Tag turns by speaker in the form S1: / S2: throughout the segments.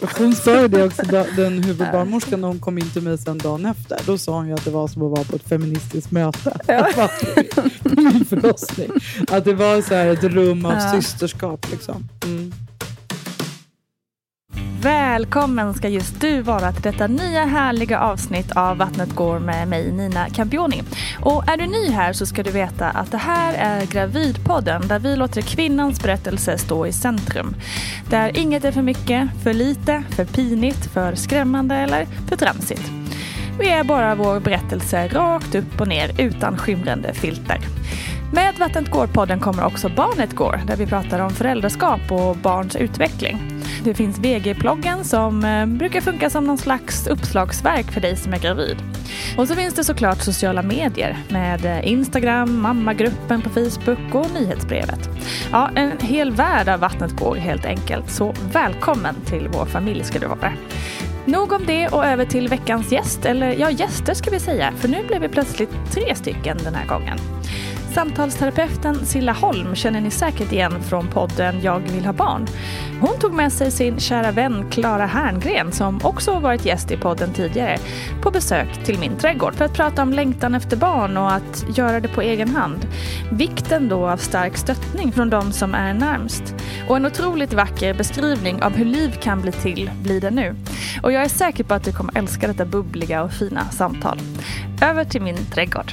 S1: Hon sa ju det också, den huvudbarnmorskan, när hon kom in till mig sen dagen efter. Då sa hon ju att det var som att vara på ett feministiskt möte. Ja. Min förlossning. Att det var så ett rum av ja. systerskap. Liksom. Mm.
S2: Välkommen ska just du vara till detta nya härliga avsnitt av Vattnet går med mig Nina Campioni. Och är du ny här så ska du veta att det här är Gravidpodden där vi låter kvinnans berättelse stå i centrum. Där inget är för mycket, för lite, för pinigt, för skrämmande eller för tramsigt. Vi är bara vår berättelse rakt upp och ner utan skimrande filter. Med Vattnet går-podden kommer också Barnet går där vi pratar om föräldraskap och barns utveckling. Det finns VG-ploggen som eh, brukar funka som någon slags uppslagsverk för dig som är gravid. Och så finns det såklart sociala medier med eh, Instagram, mammagruppen på Facebook och nyhetsbrevet. Ja, en hel värld av vattnet går helt enkelt. Så välkommen till vår familj ska du vara. Nog om det och över till veckans gäst, eller ja gäster ska vi säga, för nu blev vi plötsligt tre stycken den här gången. Samtalsterapeuten Silla Holm känner ni säkert igen från podden Jag vill ha barn. Hon tog med sig sin kära vän Klara Herngren som också varit gäst i podden tidigare på besök till min trädgård för att prata om längtan efter barn och att göra det på egen hand. Vikten då av stark stöttning från de som är närmst. Och en otroligt vacker beskrivning av hur liv kan bli till blir det nu. Och jag är säker på att du kommer älska detta bubbliga och fina samtal. Över till min trädgård.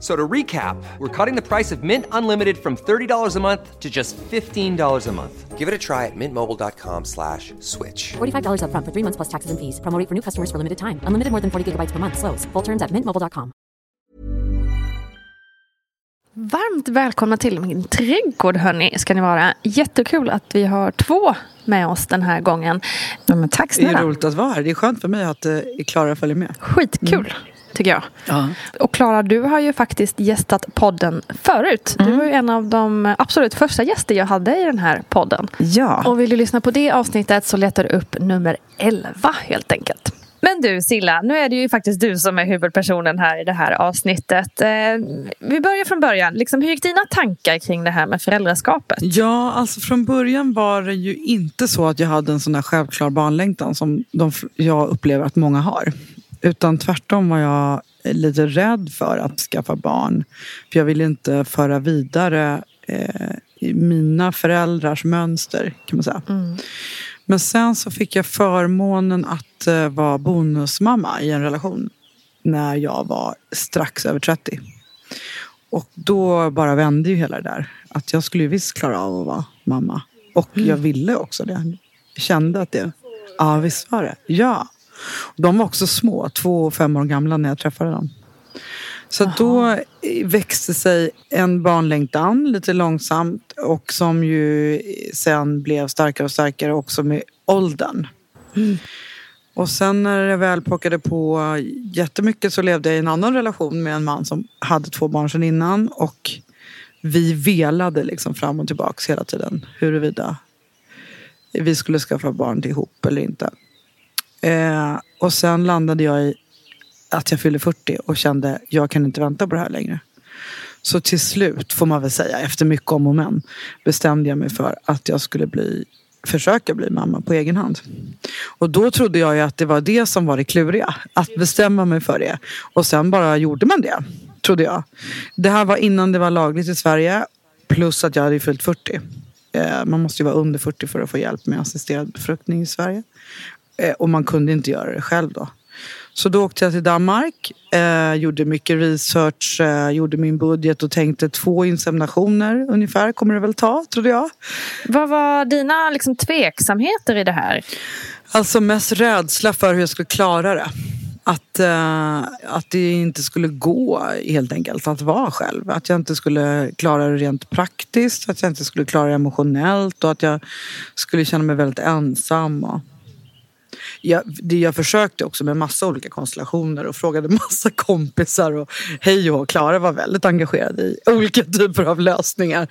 S3: So to recap, we're cutting the price of Mint Unlimited from $30 a month to just $15 a month. Give it a try at mintmobile.com slash switch.
S4: $45 up front for three months plus taxes and fees. Promoting for new customers for limited time. Unlimited more than 40 gigabytes per month. Slows. Full terms at mintmobile.com.
S2: Varmt välkomna till min trädgård hörni, ska ni vara. Jättekul att vi har två med oss den här gången.
S1: Ja, men tack snälla. Det är roligt att vara här. Det är skönt för mig att uh, Klara följer med.
S2: Skitkul. Mm tycker jag. Ja. Och Klara, du har ju faktiskt gästat podden förut. Mm. Du var ju en av de absolut första gäster jag hade i den här podden.
S1: Ja.
S2: Och vill du lyssna på det avsnittet så letar du upp nummer 11 helt enkelt. Men du Silla, nu är det ju faktiskt du som är huvudpersonen här i det här avsnittet. Eh, vi börjar från början. Liksom, hur gick dina tankar kring det här med föräldraskapet?
S1: Ja, alltså från början var det ju inte så att jag hade en sån där självklar barnlängtan som de, jag upplever att många har. Utan tvärtom var jag lite rädd för att skaffa barn. För jag ville inte föra vidare eh, mina föräldrars mönster kan man säga. Mm. Men sen så fick jag förmånen att uh, vara bonusmamma i en relation när jag var strax över 30. Och då bara vände ju hela det där. Att jag skulle ju visst klara av att vara mamma. Och mm. jag ville också det. Jag kände att det, ja visst var det. Ja. De var också små, två och fem år gamla när jag träffade dem. Så Aha. då växte sig en barnlängtan lite långsamt och som ju sen blev starkare och starkare också med åldern. Mm. Och sen när det väl pockade på jättemycket så levde jag i en annan relation med en man som hade två barn sedan innan. Och vi velade liksom fram och tillbaks hela tiden huruvida vi skulle skaffa barn ihop eller inte. Eh, och sen landade jag i att jag fyllde 40 och kände jag kan inte vänta på det här längre. Så till slut, får man väl säga, efter mycket om och men, bestämde jag mig för att jag skulle bli försöka bli mamma på egen hand. Och då trodde jag ju att det var det som var det kluriga. Att bestämma mig för det. Och sen bara gjorde man det. Trodde jag. Det här var innan det var lagligt i Sverige. Plus att jag hade fyllt 40. Eh, man måste ju vara under 40 för att få hjälp med assisterad befruktning i Sverige. Eh, och man kunde inte göra det själv då. Så då åkte jag till Danmark, eh, gjorde mycket research, eh, gjorde min budget och tänkte två inseminationer ungefär kommer det väl ta, trodde jag.
S2: Vad var dina liksom, tveksamheter i det här?
S1: Alltså mest rädsla för hur jag skulle klara det. Att, eh, att det inte skulle gå helt enkelt att vara själv. Att jag inte skulle klara det rent praktiskt, att jag inte skulle klara det emotionellt och att jag skulle känna mig väldigt ensam. Och jag, det jag försökte också med massa olika konstellationer och frågade massa kompisar och hej och Klara var väldigt engagerad i olika typer av lösningar.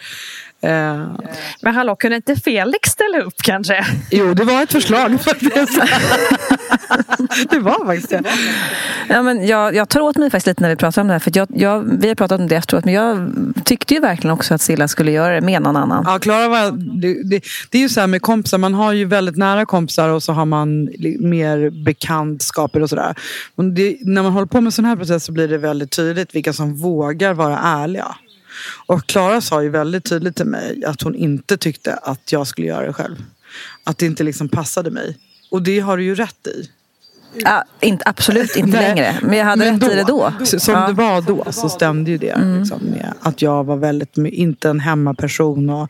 S2: Eh, Men hallå, kunde inte Felix ställa upp kanske?
S1: Jo, det var ett förslag faktiskt. det var faktiskt det.
S2: Ja, men jag, jag tar åt mig faktiskt lite när vi pratar om det här. För jag, jag, vi har pratat om det efteråt, men jag tyckte ju verkligen också att Silla skulle göra det med någon annan.
S1: Ja, Klara var, det, det, det, är ju så här med kompisar, man har ju väldigt nära kompisar och så har man mer bekantskaper och sådär. När man håller på med sån här process så blir det väldigt tydligt vilka som vågar vara ärliga. Och Klara sa ju väldigt tydligt till mig att hon inte tyckte att jag skulle göra det själv. Att det inte liksom passade mig. Och det har du ju rätt i.
S2: Ja, inte, absolut inte längre. Men jag hade men rätt då, i det då.
S1: Som ja. det var då så stämde ju det. Mm. Liksom, med att jag var väldigt, inte en hemmaperson. Och,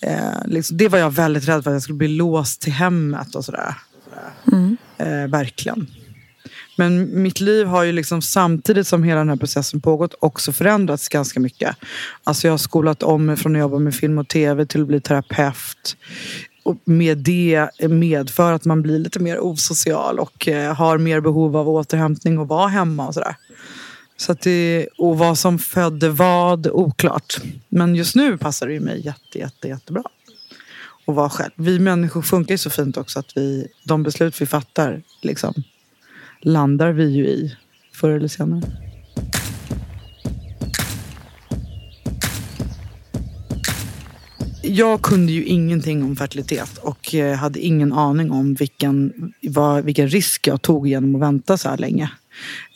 S1: eh, liksom, det var jag väldigt rädd för, att jag skulle bli låst till hemmet och sådär. Mm. Eh, verkligen. Men mitt liv har ju liksom samtidigt som hela den här processen pågått också förändrats ganska mycket. Alltså jag har skolat om mig från att jobba med film och tv till att bli terapeut. Och med det medför att man blir lite mer osocial och eh, har mer behov av återhämtning och vara hemma och sådär. Så att det, och vad som födde vad, oklart. Men just nu passar det ju mig jätte, jätte, jättebra att vara själv. Vi människor funkar ju så fint också att vi, de beslut vi fattar liksom, landar vi ju i förr eller senare. Jag kunde ju ingenting om fertilitet och eh, hade ingen aning om vilken, vad, vilken risk jag tog genom att vänta så här länge.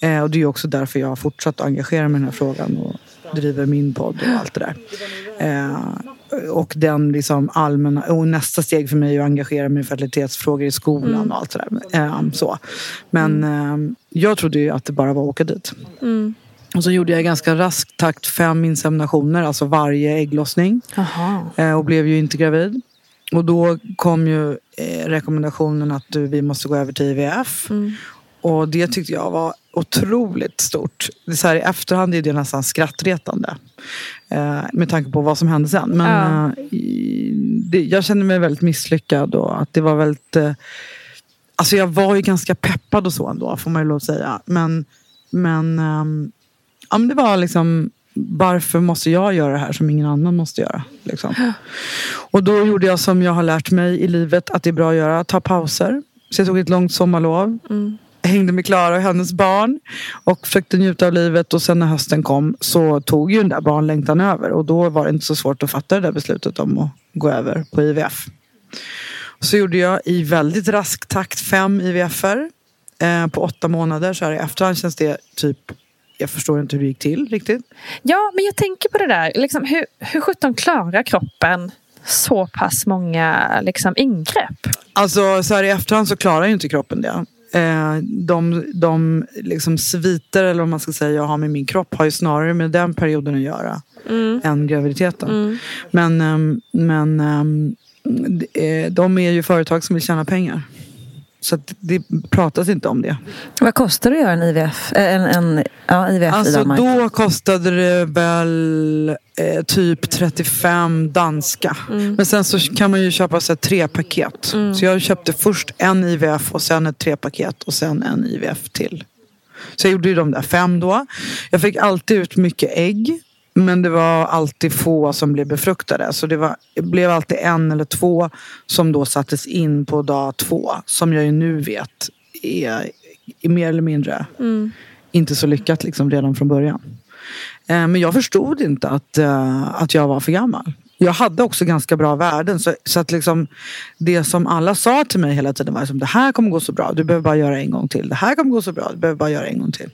S1: Eh, och det är också därför jag har fortsatt att engagera mig i den här frågan och driver min podd och allt det där. Eh, och den liksom allmänna, och nästa steg för mig är att engagera mig i fertilitetsfrågor i skolan mm. och allt sådär. Um, så. Men um, jag trodde ju att det bara var att åka dit. Mm. Och så gjorde jag i ganska rask takt fem inseminationer, alltså varje ägglossning. Uh, och blev ju inte gravid. Och då kom ju eh, rekommendationen att du, vi måste gå över till IVF. Mm. Och det tyckte jag var otroligt stort. Det så här, I efterhand är det nästan skrattretande. Eh, med tanke på vad som hände sen. Men ja. eh, det, jag kände mig väldigt misslyckad och att det var väldigt... Eh, alltså jag var ju ganska peppad och så ändå, får man ju lov att säga. Men, men, ehm, ja, men det var liksom... Varför måste jag göra det här som ingen annan måste göra? Liksom. Och då gjorde jag som jag har lärt mig i livet att det är bra att göra. Ta pauser. Så jag tog ett långt sommarlov. Mm hängde med Klara och hennes barn och försökte njuta av livet. Och sen när hösten kom så tog ju den där barnlängtan över. Och då var det inte så svårt att fatta det där beslutet om att gå över på IVF. Så gjorde jag i väldigt rask takt fem IVFer eh, på åtta månader. Så här i efterhand känns det typ jag förstår inte hur det gick till riktigt.
S2: Ja, men jag tänker på det där. Liksom, hur, hur sjutton klarar kroppen så pass många liksom, ingrepp?
S1: Alltså så här i efterhand så klarar ju inte kroppen det. Eh, de de liksom sviter, eller vad man ska säga, jag har med min kropp har ju snarare med den perioden att göra än graviditeten. Men, ehm, men ehm, eh, de är ju företag som vill tjäna pengar. Så det pratas inte om det.
S5: Vad kostar det att göra en IVF, eh, en, en, ja, IVF i
S1: Alltså
S5: Danmark?
S1: då kostade det väl eh, typ 35 danska. Men sen så kan man ju köpa så här, tre paket. Så jag köpte först en IVF och sen ett tre paket och sen en IVF till. Så jag gjorde ju de där fem då. Jag fick alltid ut mycket ägg. Men det var alltid få som blev befruktade. Så det, var, det blev alltid en eller två som då sattes in på dag två. Som jag ju nu vet är, är mer eller mindre inte så lyckat liksom redan från början. Eh, Men jag förstod inte att, eh, att jag var för gammal. Jag hade också ganska bra värden. Så, så att liksom, det som alla sa till mig hela tiden var liksom, det här kommer gå så bra. Du behöver bara göra en gång till. Det här kommer gå så bra. Du behöver bara göra en gång till.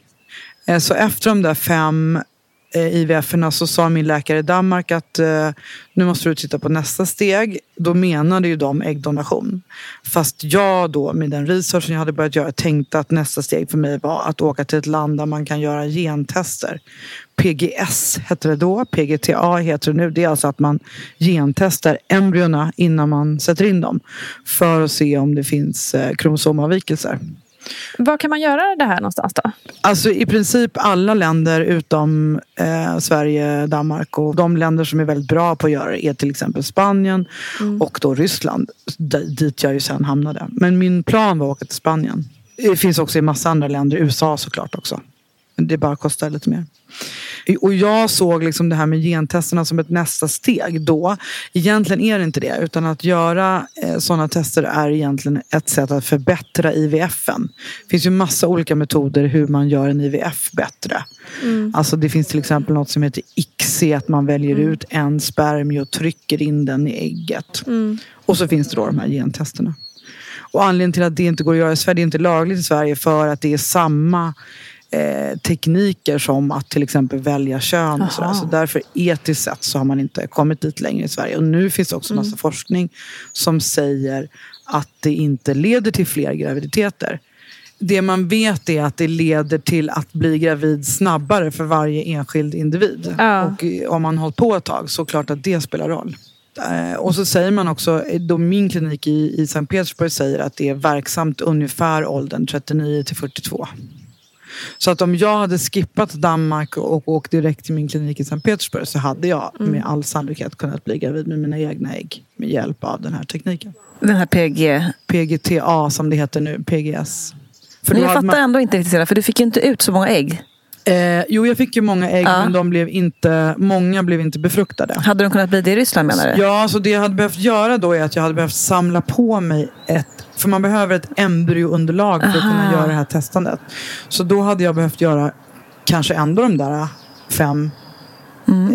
S1: Eh, Så efter de där fem eh, IVF-erna så sa min läkare i Danmark att eh, nu måste du titta på nästa steg. Då menade ju de äggdonation. Fast jag då med den researchen jag hade börjat göra tänkte att nästa steg för mig var att åka till ett land där man kan göra gentester. PGS hette det då, PGTA heter det nu. Det är alltså att man gentestar embryona innan man sätter in dem. För att se om det finns eh, kromosomavvikelser.
S2: Var kan man göra det här någonstans då?
S1: Alltså i princip alla länder utom eh, Sverige, Danmark och de länder som är väldigt bra på att göra det är till exempel Spanien och då Ryssland. Dit jag ju sen hamnade. Men min plan var att åka till Spanien. Det finns också i massa andra länder, USA såklart också. Det bara kostar lite mer. Och jag såg liksom det här med gentesterna som ett nästa steg då. Egentligen är det inte det. Utan att göra eh, sådana tester är egentligen ett sätt att förbättra IVFen. Det finns ju massa olika metoder hur man gör en IVF bättre. Alltså det finns till exempel något som heter ICSI. Att man väljer ut en spermie och trycker in den i ägget. Och så finns det då de här gentesterna. Och anledningen till att det inte går att göra i Sverige, det är inte lagligt i Sverige för att det är samma eh, tekniker som att till exempel välja kön. Och sådär. Så därför etiskt sett så har man inte kommit dit längre i Sverige. Och nu finns det också massa forskning som säger att det inte leder till fler graviditeter. Det man vet är att det leder till att bli gravid snabbare för varje enskild individ.
S2: Ja.
S1: Och om man hållit på ett tag så klart att det spelar roll. Eh, Och så säger man också, eh, då min klinik i, i Sankt Petersburg säger att det är verksamt ungefär åldern 39 till 42. Så att om jag hade skippat Danmark och åkt direkt till min klinik i Sankt Petersburg så hade jag med all sannolikhet kunnat bli gravid med mina egna ägg med hjälp av den här tekniken.
S5: Den här PG.
S1: PGTA som det heter nu, PGS. För
S5: Men jag fattar
S1: man-
S5: ändå inte riktigt för du fick ju inte ut så många ägg.
S1: Eh, jo, jag fick ju många ägg
S5: Ja.
S1: men de blev inte, många blev inte befruktade.
S5: Hade de kunnat bli det i Ryssland menar du?
S1: Ja, så det jag hade behövt göra då är att jag hade behövt samla på mig ett... För man behöver ett embryounderlag för att kunna göra det här testandet. Så då hade jag behövt göra kanske ändå de där fem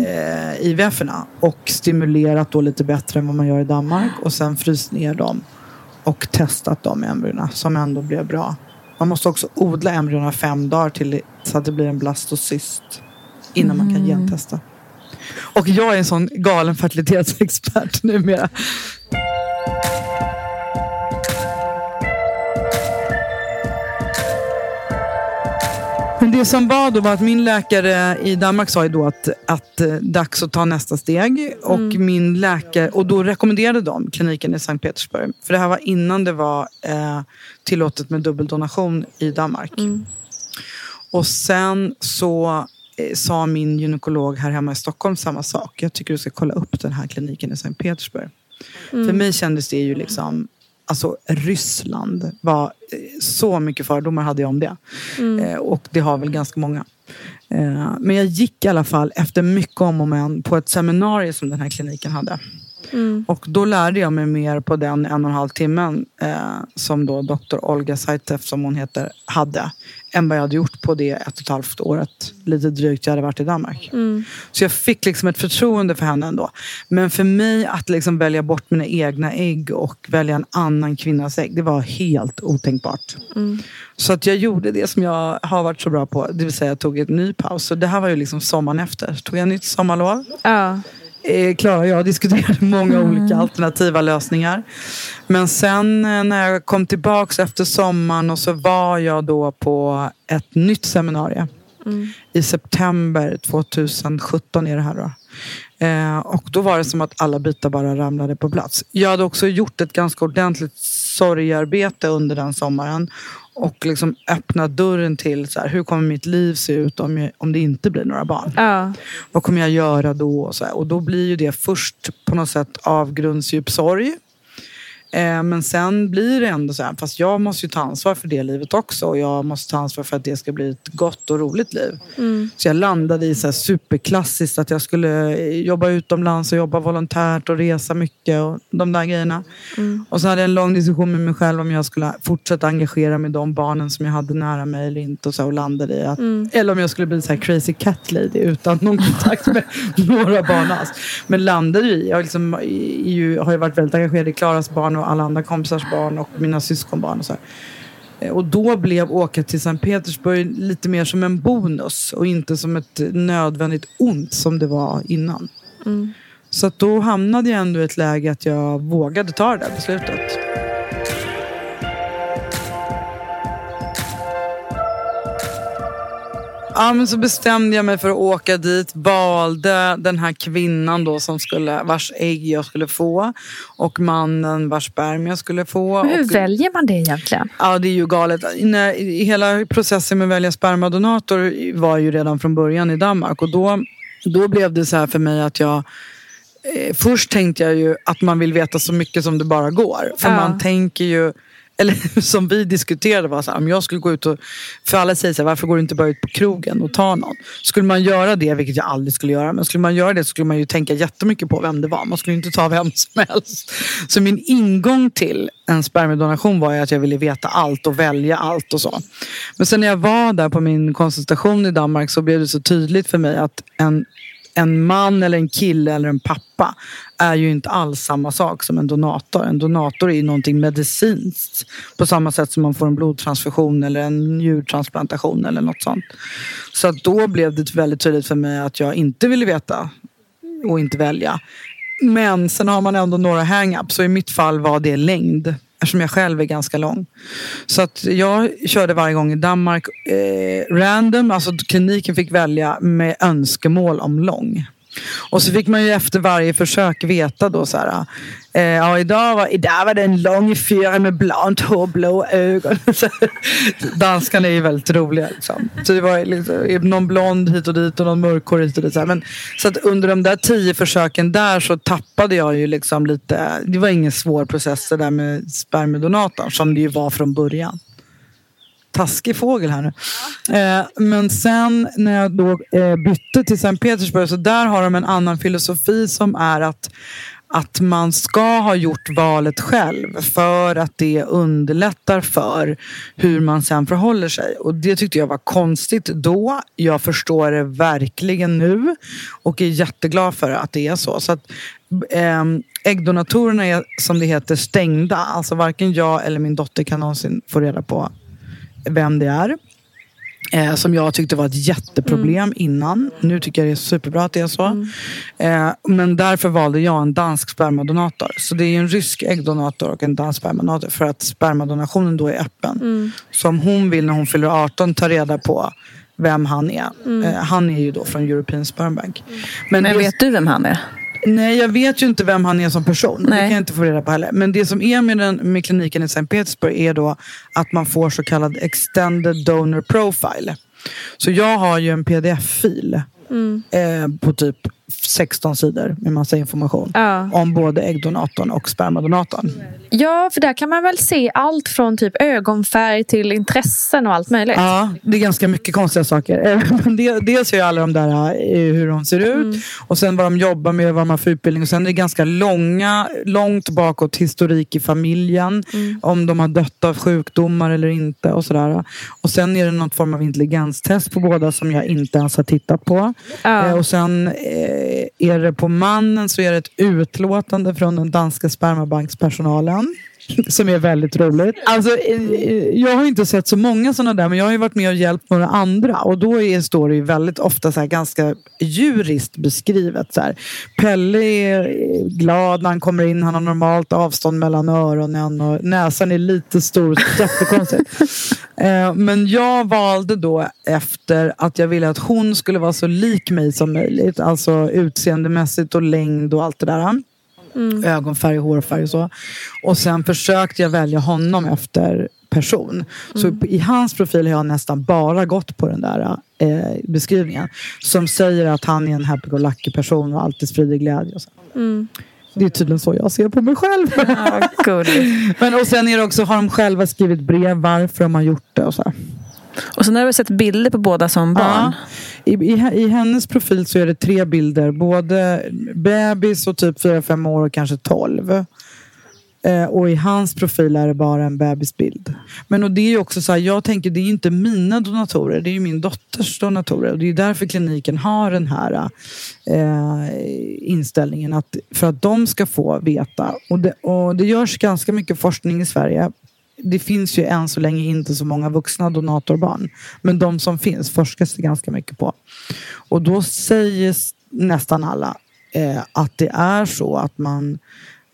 S1: eh, IVF-erna. Och stimulerat då lite bättre än vad man gör i Danmark. Och sen fryst ner dem. Och testat de embryona som ändå blev bra. Man måste också odla embryona fem dagar till så att det blir en blastocyst. Innan man kan gentesta. Och jag är en sån galen fertilitetsexpert numera. Men det som var då var att min läkare i Danmark sa ju då att, att eh, dags att ta nästa steg. Och min läkare, och då rekommenderade de kliniken i Sankt Petersburg. För det här var innan det var eh, tillåtet med dubbeldonation i Danmark. Och sen så eh, sa min gynekolog här hemma i Stockholm samma sak. Jag tycker du ska kolla upp den här kliniken i Sankt Petersburg. För mig kändes det ju liksom, alltså Ryssland var, eh, så mycket fördomar hade jag om det. Eh, och det har väl ganska många. Eh, men jag gick i alla fall efter mycket om och men på ett seminarium som den här kliniken hade. Och då lärde jag mig mer på den en och en halv timmen eh, som då doktor Olga Saitev, som hon heter, hade. Än vad jag hade gjort på det ett och ett halvt året, lite drygt jag hade varit i Danmark. Så jag fick liksom ett förtroende för henne ändå. Men för mig att liksom välja bort mina egna ägg och välja en annan kvinnas ägg, det var helt otänkbart. Så att jag gjorde det som jag har varit så bra på, det vill säga jag tog en ny paus. Så det här var ju liksom sommaren efter. Tog jag nytt sommarlov.
S2: Ja.
S1: Eh, Klara och jag diskuterade många olika alternativa lösningar. Men sen eh, när jag kom tillbaks efter sommaren och så var jag då på ett nytt seminarium. I september 2017 är det här då. Eh, och då var det som att alla bitar bara ramlade på plats. Jag hade också gjort ett ganska ordentligt sorgarbete under den sommaren. Och liksom öppnat dörren till så här, hur kommer mitt liv se ut om, jag, om det inte blir några barn.
S2: Ja.
S1: Vad kommer jag göra då? Och, så här. och då blir ju det först på något sätt avgrundsdjup sorg. Eh, men sen blir det ändå så här, fast jag måste ju ta ansvar för det livet också. Och jag måste ta ansvar för att det ska bli ett gott och roligt liv. Så jag landade i så här superklassiskt att jag skulle jobba utomlands och jobba volontärt och resa mycket och de där grejerna. Och så hade jag en lång diskussion med mig själv om jag skulle fortsätta engagera mig i de barnen som jag hade nära mig eller inte. Och, så, och landade i att, Eller om jag skulle bli så här crazy cat lady utan någon kontakt med några barn alls. Men landade i, jag liksom, ju, har ju varit väldigt engagerad i Klaras barn och alla andra kompisars barn och mina syskonbarn. Och så här. Eh, Och då blev åka till Sankt Petersburg lite mer som en bonus och inte som ett nödvändigt ont som det var innan. Så att då hamnade jag ändå i ett läge att jag vågade ta det där beslutet. Ja, men så bestämde jag mig för att åka dit. Valde den här kvinnan då som skulle, vars ägg jag skulle få. Och mannen vars spermier jag skulle få.
S2: Men hur
S1: och,
S2: väljer man det egentligen?
S1: Ja, det är ju galet. När, hela processen med att välja spermadonator var ju redan från början i Danmark. Och då, då blev det så här för mig att jag eh, Först tänkte jag ju att man vill veta så mycket som det bara går. För
S2: Ja.
S1: man tänker ju eller som vi diskuterade var så här, om jag skulle gå ut och, för alla säger så här, varför går du inte bara ut på krogen och tar någon? Skulle man göra det, vilket jag aldrig skulle göra, men skulle man göra det så skulle man ju tänka jättemycket på vem det var. Man skulle inte ta vem som helst. Så min ingång till en spermiedonation var ju att jag ville veta allt och välja allt och så. Men sen när jag var där på min konsultation i Danmark så blev det så tydligt för mig att en en man eller en kille eller en pappa är ju inte alls samma sak som en donator. En donator är ju någonting medicinskt. På samma sätt som man får en blodtransfusion eller en njurtransplantation eller något sånt. Så att då blev det väldigt tydligt för mig att jag inte ville veta och inte välja. Men sen har man ändå några hang-ups och i mitt fall var det längd. Eftersom jag själv är ganska lång. Så att jag körde varje gång i Danmark eh, random, alltså kliniken fick välja med önskemål om lång. Och så fick man ju efter varje försök veta då så här. Eh, ja, idag var, idag var det en lång fyra med blont hår, blå ögon. Danskarna är ju väldigt roliga. Liksom. Så det var liksom, någon blond hit och dit och någon mörkhårig. hit och dit. Så, här. Men, så att under de där tio försöken där så tappade jag ju liksom lite. Det var ingen svår process det där med spermiedonatorn som det ju var från början taskig fågel här nu. Eh, men sen när jag då eh, bytte till Sankt Petersburg så där har de en annan filosofi som är att att man ska ha gjort valet själv för att det underlättar för hur man sen förhåller sig. Och det tyckte jag var konstigt då. Jag förstår det verkligen nu och är jätteglad för att det är så. så att, eh, äggdonatorerna är som det heter stängda. Alltså varken jag eller min dotter kan någonsin få reda på vem det är. Eh, som jag tyckte var ett jätteproblem innan. Nu tycker jag det är superbra att det är så. Eh, men därför valde jag en dansk spermadonator. Så det är en rysk äggdonator och en dansk spermadonator. För att spermadonationen då är öppen. Så om hon vill när hon fyller 18 ta reda på vem han är. Eh, han är ju då från European Sperm Bank.
S5: Men
S1: det-
S5: vet du vem han är?
S1: Nej, jag vet ju inte vem han är som person. Det
S5: Nej.
S1: kan jag inte få reda på heller. Men det som är med, den, med kliniken i Sankt Petersburg är då att man får så kallad extended donor profile. Så jag har ju en pdf-fil eh, på typ 16 sidor med massa information.
S2: Ja.
S1: Om både äggdonatorn och spermadonatorn.
S2: Ja, för där kan man väl se allt från typ ögonfärg till intressen och allt möjligt.
S1: Ja, det är ganska mycket konstiga saker. Dels är ju alla de där eh, hur de ser ut och sen vad de jobbar med, vad de har för utbildning. Och sen är det ganska långa, långt bakåt historik i familjen. Om de har dött av sjukdomar eller inte och sådär. Och sen är det någon form av intelligenstest på båda som jag inte ens har tittat på.
S2: Ja.
S1: Eh, Och sen eh, Eh, är det på mannen så är det ett utlåtande från den danska spermabankspersonalen. som är väldigt roligt. Alltså, eh, jag har inte sett så många sådana där men jag har ju varit med och hjälpt några andra och då är, står det väldigt ofta så här, ganska djuriskt beskrivet. Så här. Pelle är glad när han kommer in, han har normalt avstånd mellan öronen och näsan är lite stor, jättekonstigt. Eh, men jag valde då efter att jag ville att hon skulle vara så lik mig som möjligt. Alltså utseendemässigt och längd och allt det där. Mm. Ögonfärg, hårfärg och så. Och sen försökte jag välja honom efter person. Så mm. i hans profil har jag nästan bara gått på den där eh, beskrivningen. Som säger att han är en happy-go-lucky person och alltid sprider glädje. Och så. Mm. Det är tydligen så jag ser på mig själv. Ja, Men, och sen är det också, har de själva skrivit brev varför de har gjort det och så.
S5: Och sen har du sett bilder på båda som barn.
S1: Ja. I, i, I, hennes profil så är det tre bilder. Både bebis och typ 4-5 år och kanske 12. Eh, och i hans profil är det bara en bebisbild. Men och det är också så här, jag tänker det är inte mina donatorer, det är min dotters donatorer. Och det är därför kliniken har den här eh, inställningen. Att, för att de ska få veta. Och det, och det görs ganska mycket forskning i Sverige det finns ju än så länge inte så många vuxna donatorbarn. Men de som finns forskas det ganska mycket på. Och då säger nästan alla eh, att det är så att man,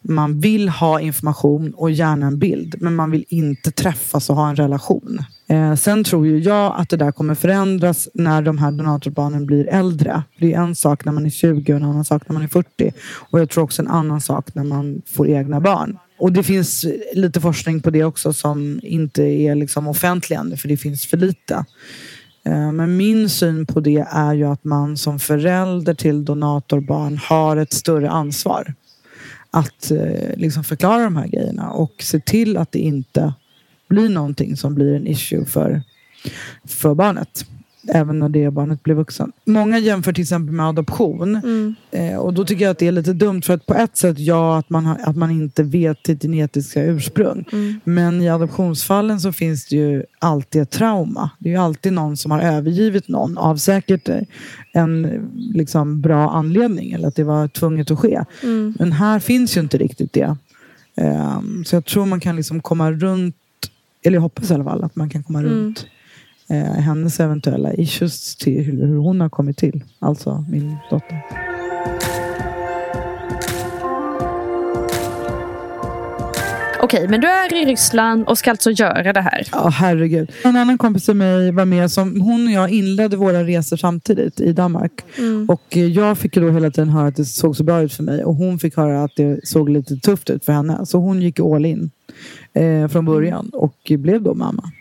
S1: man vill ha information och gärna en bild. Men man vill inte träffas och ha en relation. Eh, sen tror ju jag att det där kommer förändras när de här donatorbarnen blir äldre. Det är en sak när man är 20 och en annan sak när man är 40. Och jag tror också en annan sak när man får egna barn. Och det finns lite forskning på det också som inte är liksom offentlig ännu för det finns för lite. Eh, men min syn på det är ju att man som förälder till donatorbarn har ett större ansvar. Att eh, liksom förklara de här grejerna och se till att det inte blir någonting som blir en issue för, för barnet även när det barnet blir vuxen. Många jämför till exempel med adoption. Mm. Eh, och då tycker jag att det är lite dumt för att på ett sätt ja, att man, har, att man inte vet sitt genetiska ursprung. Mm. Men i adoptionsfallen så finns det ju alltid ett trauma. Det är ju alltid någon som har övergivit någon av säkert en liksom, bra anledning eller att det var tvunget att ske. Mm. Men här finns ju inte riktigt det. Eh, så jag tror man kan liksom komma runt, eller jag hoppas i alla fall att man kan komma mm. runt eh, hennes eventuella issues till hur hon har kommit till. Alltså min dotter.
S2: Okej, men du är i Ryssland och ska alltså göra det här?
S1: Ja, herregud. En annan kompis till mig var med. Som, hon och jag inledde våra resor samtidigt i Danmark. Mm. Och jag fick då hela tiden höra att det såg så bra ut för mig. Och hon fick höra att det såg lite tufft ut för henne. Så hon gick all in eh, från början och blev då mamma.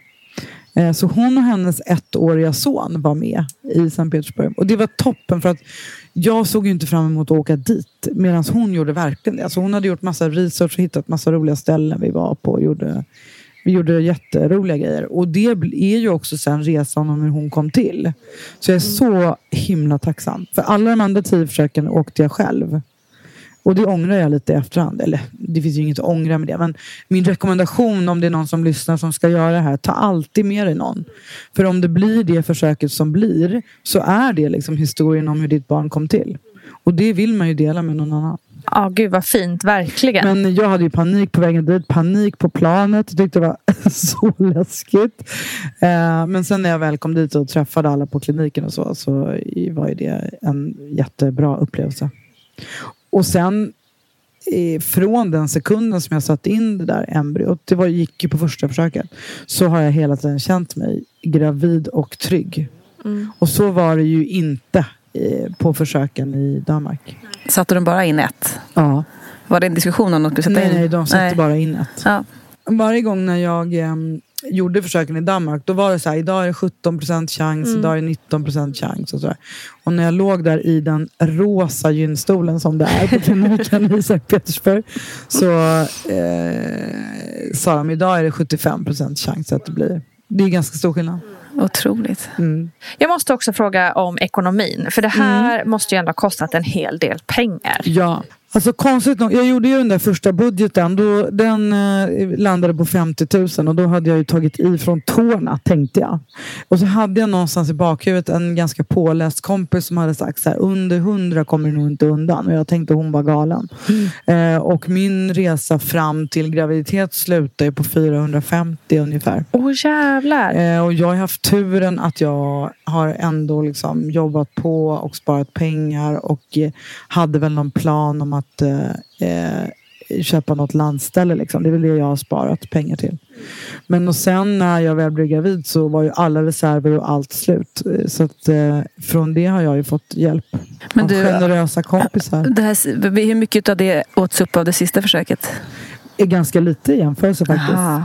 S1: Eh, så hon och hennes ettåriga son var med i Sankt Petersburg. Och det var toppen för att jag såg ju inte fram emot att åka dit. Medan hon gjorde verkligen det. Alltså hon hade gjort massa research och hittat massa roliga ställen vi var på. Och gjorde, vi gjorde jätteroliga grejer. Och det är ju också sen resan om hur hon kom till. Så jag är så himla tacksam. För alla de andra tio försöken åkte jag själv. Och det ångrar jag lite i efterhand. Eller det finns ju inget att ångra med det. Men min rekommendation om det är någon som lyssnar som ska göra det här. Ta alltid med dig någon. För om det blir det försöket som blir. Så är det liksom historien om hur ditt barn kom till. Och det vill man ju dela med någon annan.
S2: Ja, oh, gud vad fint, verkligen.
S1: Men jag hade ju panik på vägen dit, panik på planet. Jag tyckte det var så läskigt. Eh, men sen när jag väl kom dit och träffade alla på kliniken och så, så var ju det en jättebra upplevelse. Och sen från den sekunden som jag satte in det där embryot, det var, gick ju på första försöket, så har jag hela tiden känt mig gravid och trygg. Mm. Och så var det ju inte på försöken i Danmark.
S5: Satte de bara in ett?
S1: Ja.
S5: Var det en diskussion om de skulle sätta
S1: nej,
S5: in?
S1: Nej, de satte nej. bara in ett.
S5: Ja.
S1: Varje gång när jag gjorde försöken i Danmark, då var det så här, idag är det 17% chans, mm. idag är det 19% chans. Och, så där. och när jag låg där i den rosa gynstolen som det är på kliniken i Sankt Petersburg, så eh, sa de, idag är det 75% chans att det blir. Det är ganska stor skillnad.
S5: Otroligt.
S1: Mm.
S2: Jag måste också fråga om ekonomin. För det här mm. måste ju ändå ha kostat en hel del pengar.
S1: Ja, Alltså konstigt nog, jag gjorde ju den där första budgeten. Då, den eh, landade på 50 000 och då hade jag ju tagit i från tårna tänkte jag. Och så hade jag någonstans i bakhuvudet en ganska påläst kompis som hade sagt så här, under 100 kommer du nog inte undan. Och jag tänkte hon var galen. Eh, och min resa fram till graviditet slutade på 450 ungefär.
S2: Åh oh, jävlar.
S1: Eh, och jag har haft turen att jag har ändå liksom jobbat på och sparat pengar och hade väl någon plan om att eh, eh, köpa något landställe. Liksom. Det är väl det jag har sparat pengar till. Men och sen när jag väl blev gravid så var ju alla reserver och allt slut. Så att, eh, från det har jag ju fått hjälp
S5: Men
S1: av
S5: du-
S1: generösa kompisar.
S5: Det här, hur mycket av det åts upp av det sista försöket?
S1: är ganska lite i jämförelse faktiskt.
S5: Aha.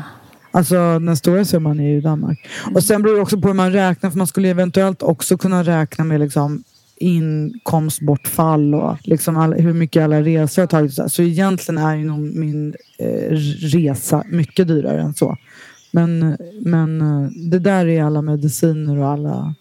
S1: Alltså den stora summan är ju Danmark. Och sen beror det också på hur man räknar för man skulle eventuellt också kunna räkna med liksom inkomstbortfall och liksom all, hur mycket alla resor har tagit. Så, så egentligen är ju nog min eh, resa mycket dyrare än så. Men, men eh, det där är alla mediciner och alla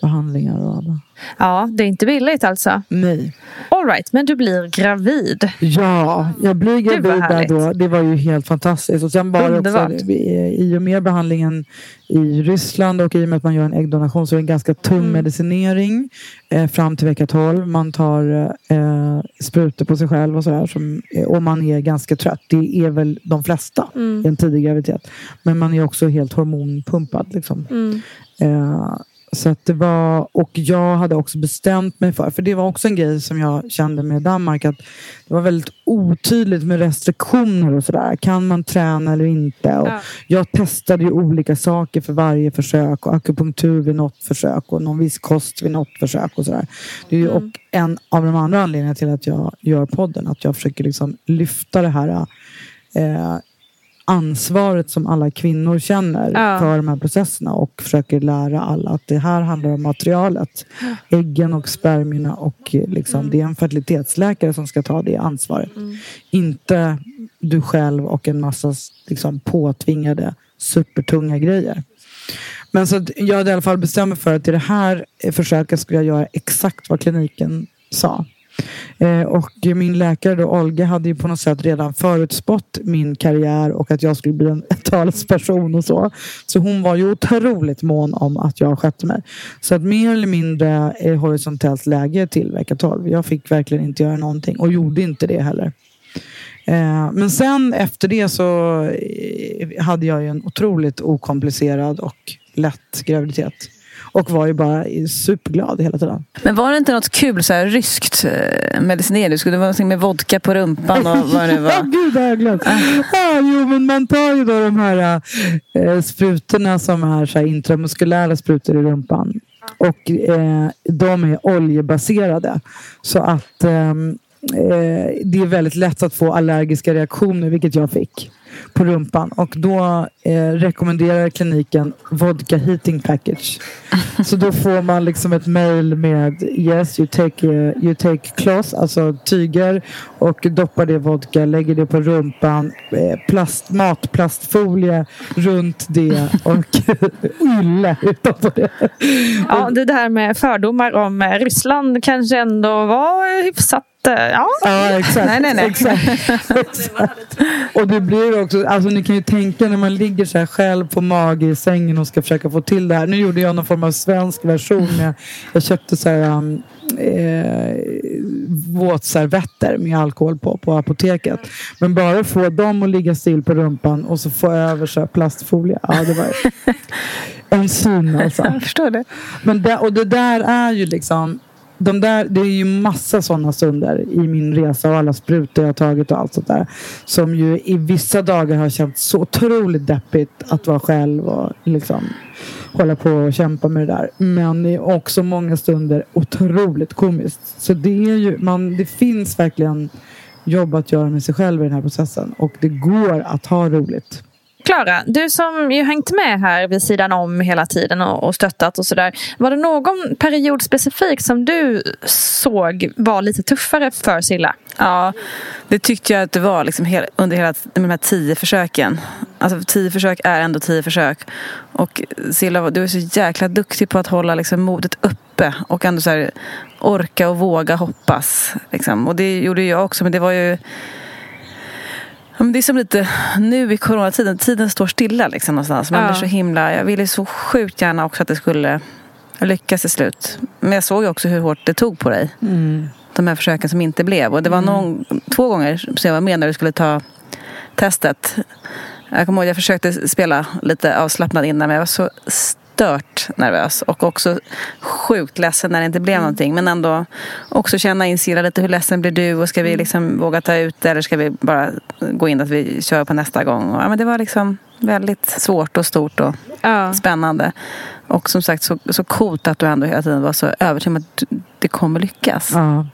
S1: behandlingar och alla.
S2: Ja, det är inte billigt alltså.
S1: Nej.
S2: All right, men du blir gravid.
S1: Ja, jag blir gravid där då. Det var ju helt fantastiskt. Och sen var
S2: Underbart.
S1: också, i och med behandlingen i Ryssland och i och med att man gör en äggdonation så är det en ganska tung
S2: Mm.
S1: medicinering eh, fram till vecka 12. Man tar eh, sprutor på sig själv och sådär. som- Och man är ganska trött. Det är väl de flesta
S2: Mm.
S1: i en tidig graviditet. Men man är också helt hormonpumpad. Liksom.
S2: Mm.
S1: Eh, så att det var, och jag hade också bestämt mig för, för det var också en grej som jag kände med Danmark, att det var väldigt otydligt med restriktioner och sådär. Kan man träna eller inte? Och
S2: Ja.
S1: Jag testade ju olika saker för varje försök och akupunktur vid något försök och någon viss kost vid något försök och sådär. Det är ju och en av de andra anledningarna till att jag gör podden, att jag försöker liksom lyfta det här eh, ansvaret som alla kvinnor känner
S2: Ja.
S1: för de här processerna och försöker lära alla att det här handlar om materialet. Äggen och spermierna och liksom, det är en fertilitetsläkare som ska ta det ansvaret. Inte du själv och en massa liksom, påtvingade supertunga grejer. Men så jag hade i alla fall bestämt mig för att i det här försöket skulle jag göra exakt vad kliniken sa. Eh, och min läkare då, Olga hade ju på något sätt redan förutspått min karriär och att jag skulle bli en talesperson och så. Så hon var ju otroligt mån om att jag skötte mig. Så att mer eller mindre är horisontellt läge till vecka 12. Jag fick verkligen inte göra någonting och gjorde inte det heller. Eh, men sen efter det så eh, hade jag ju en otroligt okomplicerad och lätt graviditet. Och var ju bara superglad hela tiden.
S5: Men var det inte något kul så här, ryskt eh, medicinering? Det skulle vara någonting med vodka på rumpan och vad det var.
S1: gud jag har glömt. Ah, jo, men man tar ju då de här eh, sprutorna som är så här intramuskulära sprutor i rumpan. Och eh, de är oljebaserade. Så att eh, det är väldigt lätt att få allergiska reaktioner, vilket jag fick på rumpan. Och då eh, rekommenderar kliniken vodka heating package. Så då får man liksom ett mail med yes you take, eh, you take cloth, alltså tyger och doppar det i vodka, lägger det på rumpan, eh, plast, matplastfolie runt det och ylle utanpå det.
S2: Ja, det där med fördomar om eh, Ryssland kanske ändå var hyfsat... eh, Ja,
S1: Ja, exakt.
S5: Nej, nej, nej.
S1: exakt. Och det blir också, alltså ni kan ju tänka när man ligger så här själv på mage i sängen och ska försöka få till det här. Nu gjorde jag någon form av svensk version med, jag köpte så här um, eh, våtservetter med alkohol på, på apoteket. Men bara få dem att ligga still på rumpan och så få över så här plastfolie. Ja, det var en syn alltså.
S5: Jag förstår det.
S1: Men det, och det där är ju liksom de där, det är ju massa sådana stunder i min resa och alla sprutor jag har tagit och allt sånt där. Som ju i vissa dagar har känts så otroligt deppigt att vara själv och liksom hålla på och kämpa med det där. Men det är också många stunder otroligt komiskt. Så det är ju, man, det finns verkligen jobb att göra med sig själv i den här processen. Och det går att ha roligt.
S2: Klara, du som ju hängt med här vid sidan om hela tiden och, och stöttat och sådär. Var det någon period specifik som du såg var lite tuffare för Silla?
S5: Ja, det tyckte jag att det var liksom hela, under hela de här tio försöken. Alltså tio försök är ändå tio försök. Och Silla, du är så jäkla duktig på att hålla liksom modet uppe uppe och ändå så här, orka och våga hoppas. Liksom. Och det gjorde jag också, men det var ju Ja, men det är som lite nu i coronatiden, tiden står stilla liksom någonstans. Man
S2: Ja.
S5: blir så himla, jag ville så sjukt gärna också att det skulle lyckas till slut. Men jag såg ju också hur hårt det tog på dig. De här försöken som inte blev. Och det var någon, två gånger som jag var med när du skulle ta testet. Jag kommer ihåg jag försökte spela lite avslappnad innan men jag var så stört nervös och också sjukt ledsen när det inte blev någonting. Men ändå också känna in Silla lite hur ledsen blir du och ska vi liksom våga ta ut det eller ska vi bara gå in att vi kör på nästa gång. Och, ja, men det var liksom väldigt svårt och stort och
S2: Ja.
S5: spännande. Och som sagt så, så coolt att du ändå hela tiden var så övertygad om att det kommer lyckas.
S1: Ja.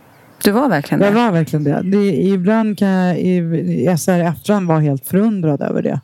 S5: Du var verkligen
S1: Jag
S5: det.
S1: var verkligen det. det ibland kan jag i, jag här i efterhand vara helt förundrad över det.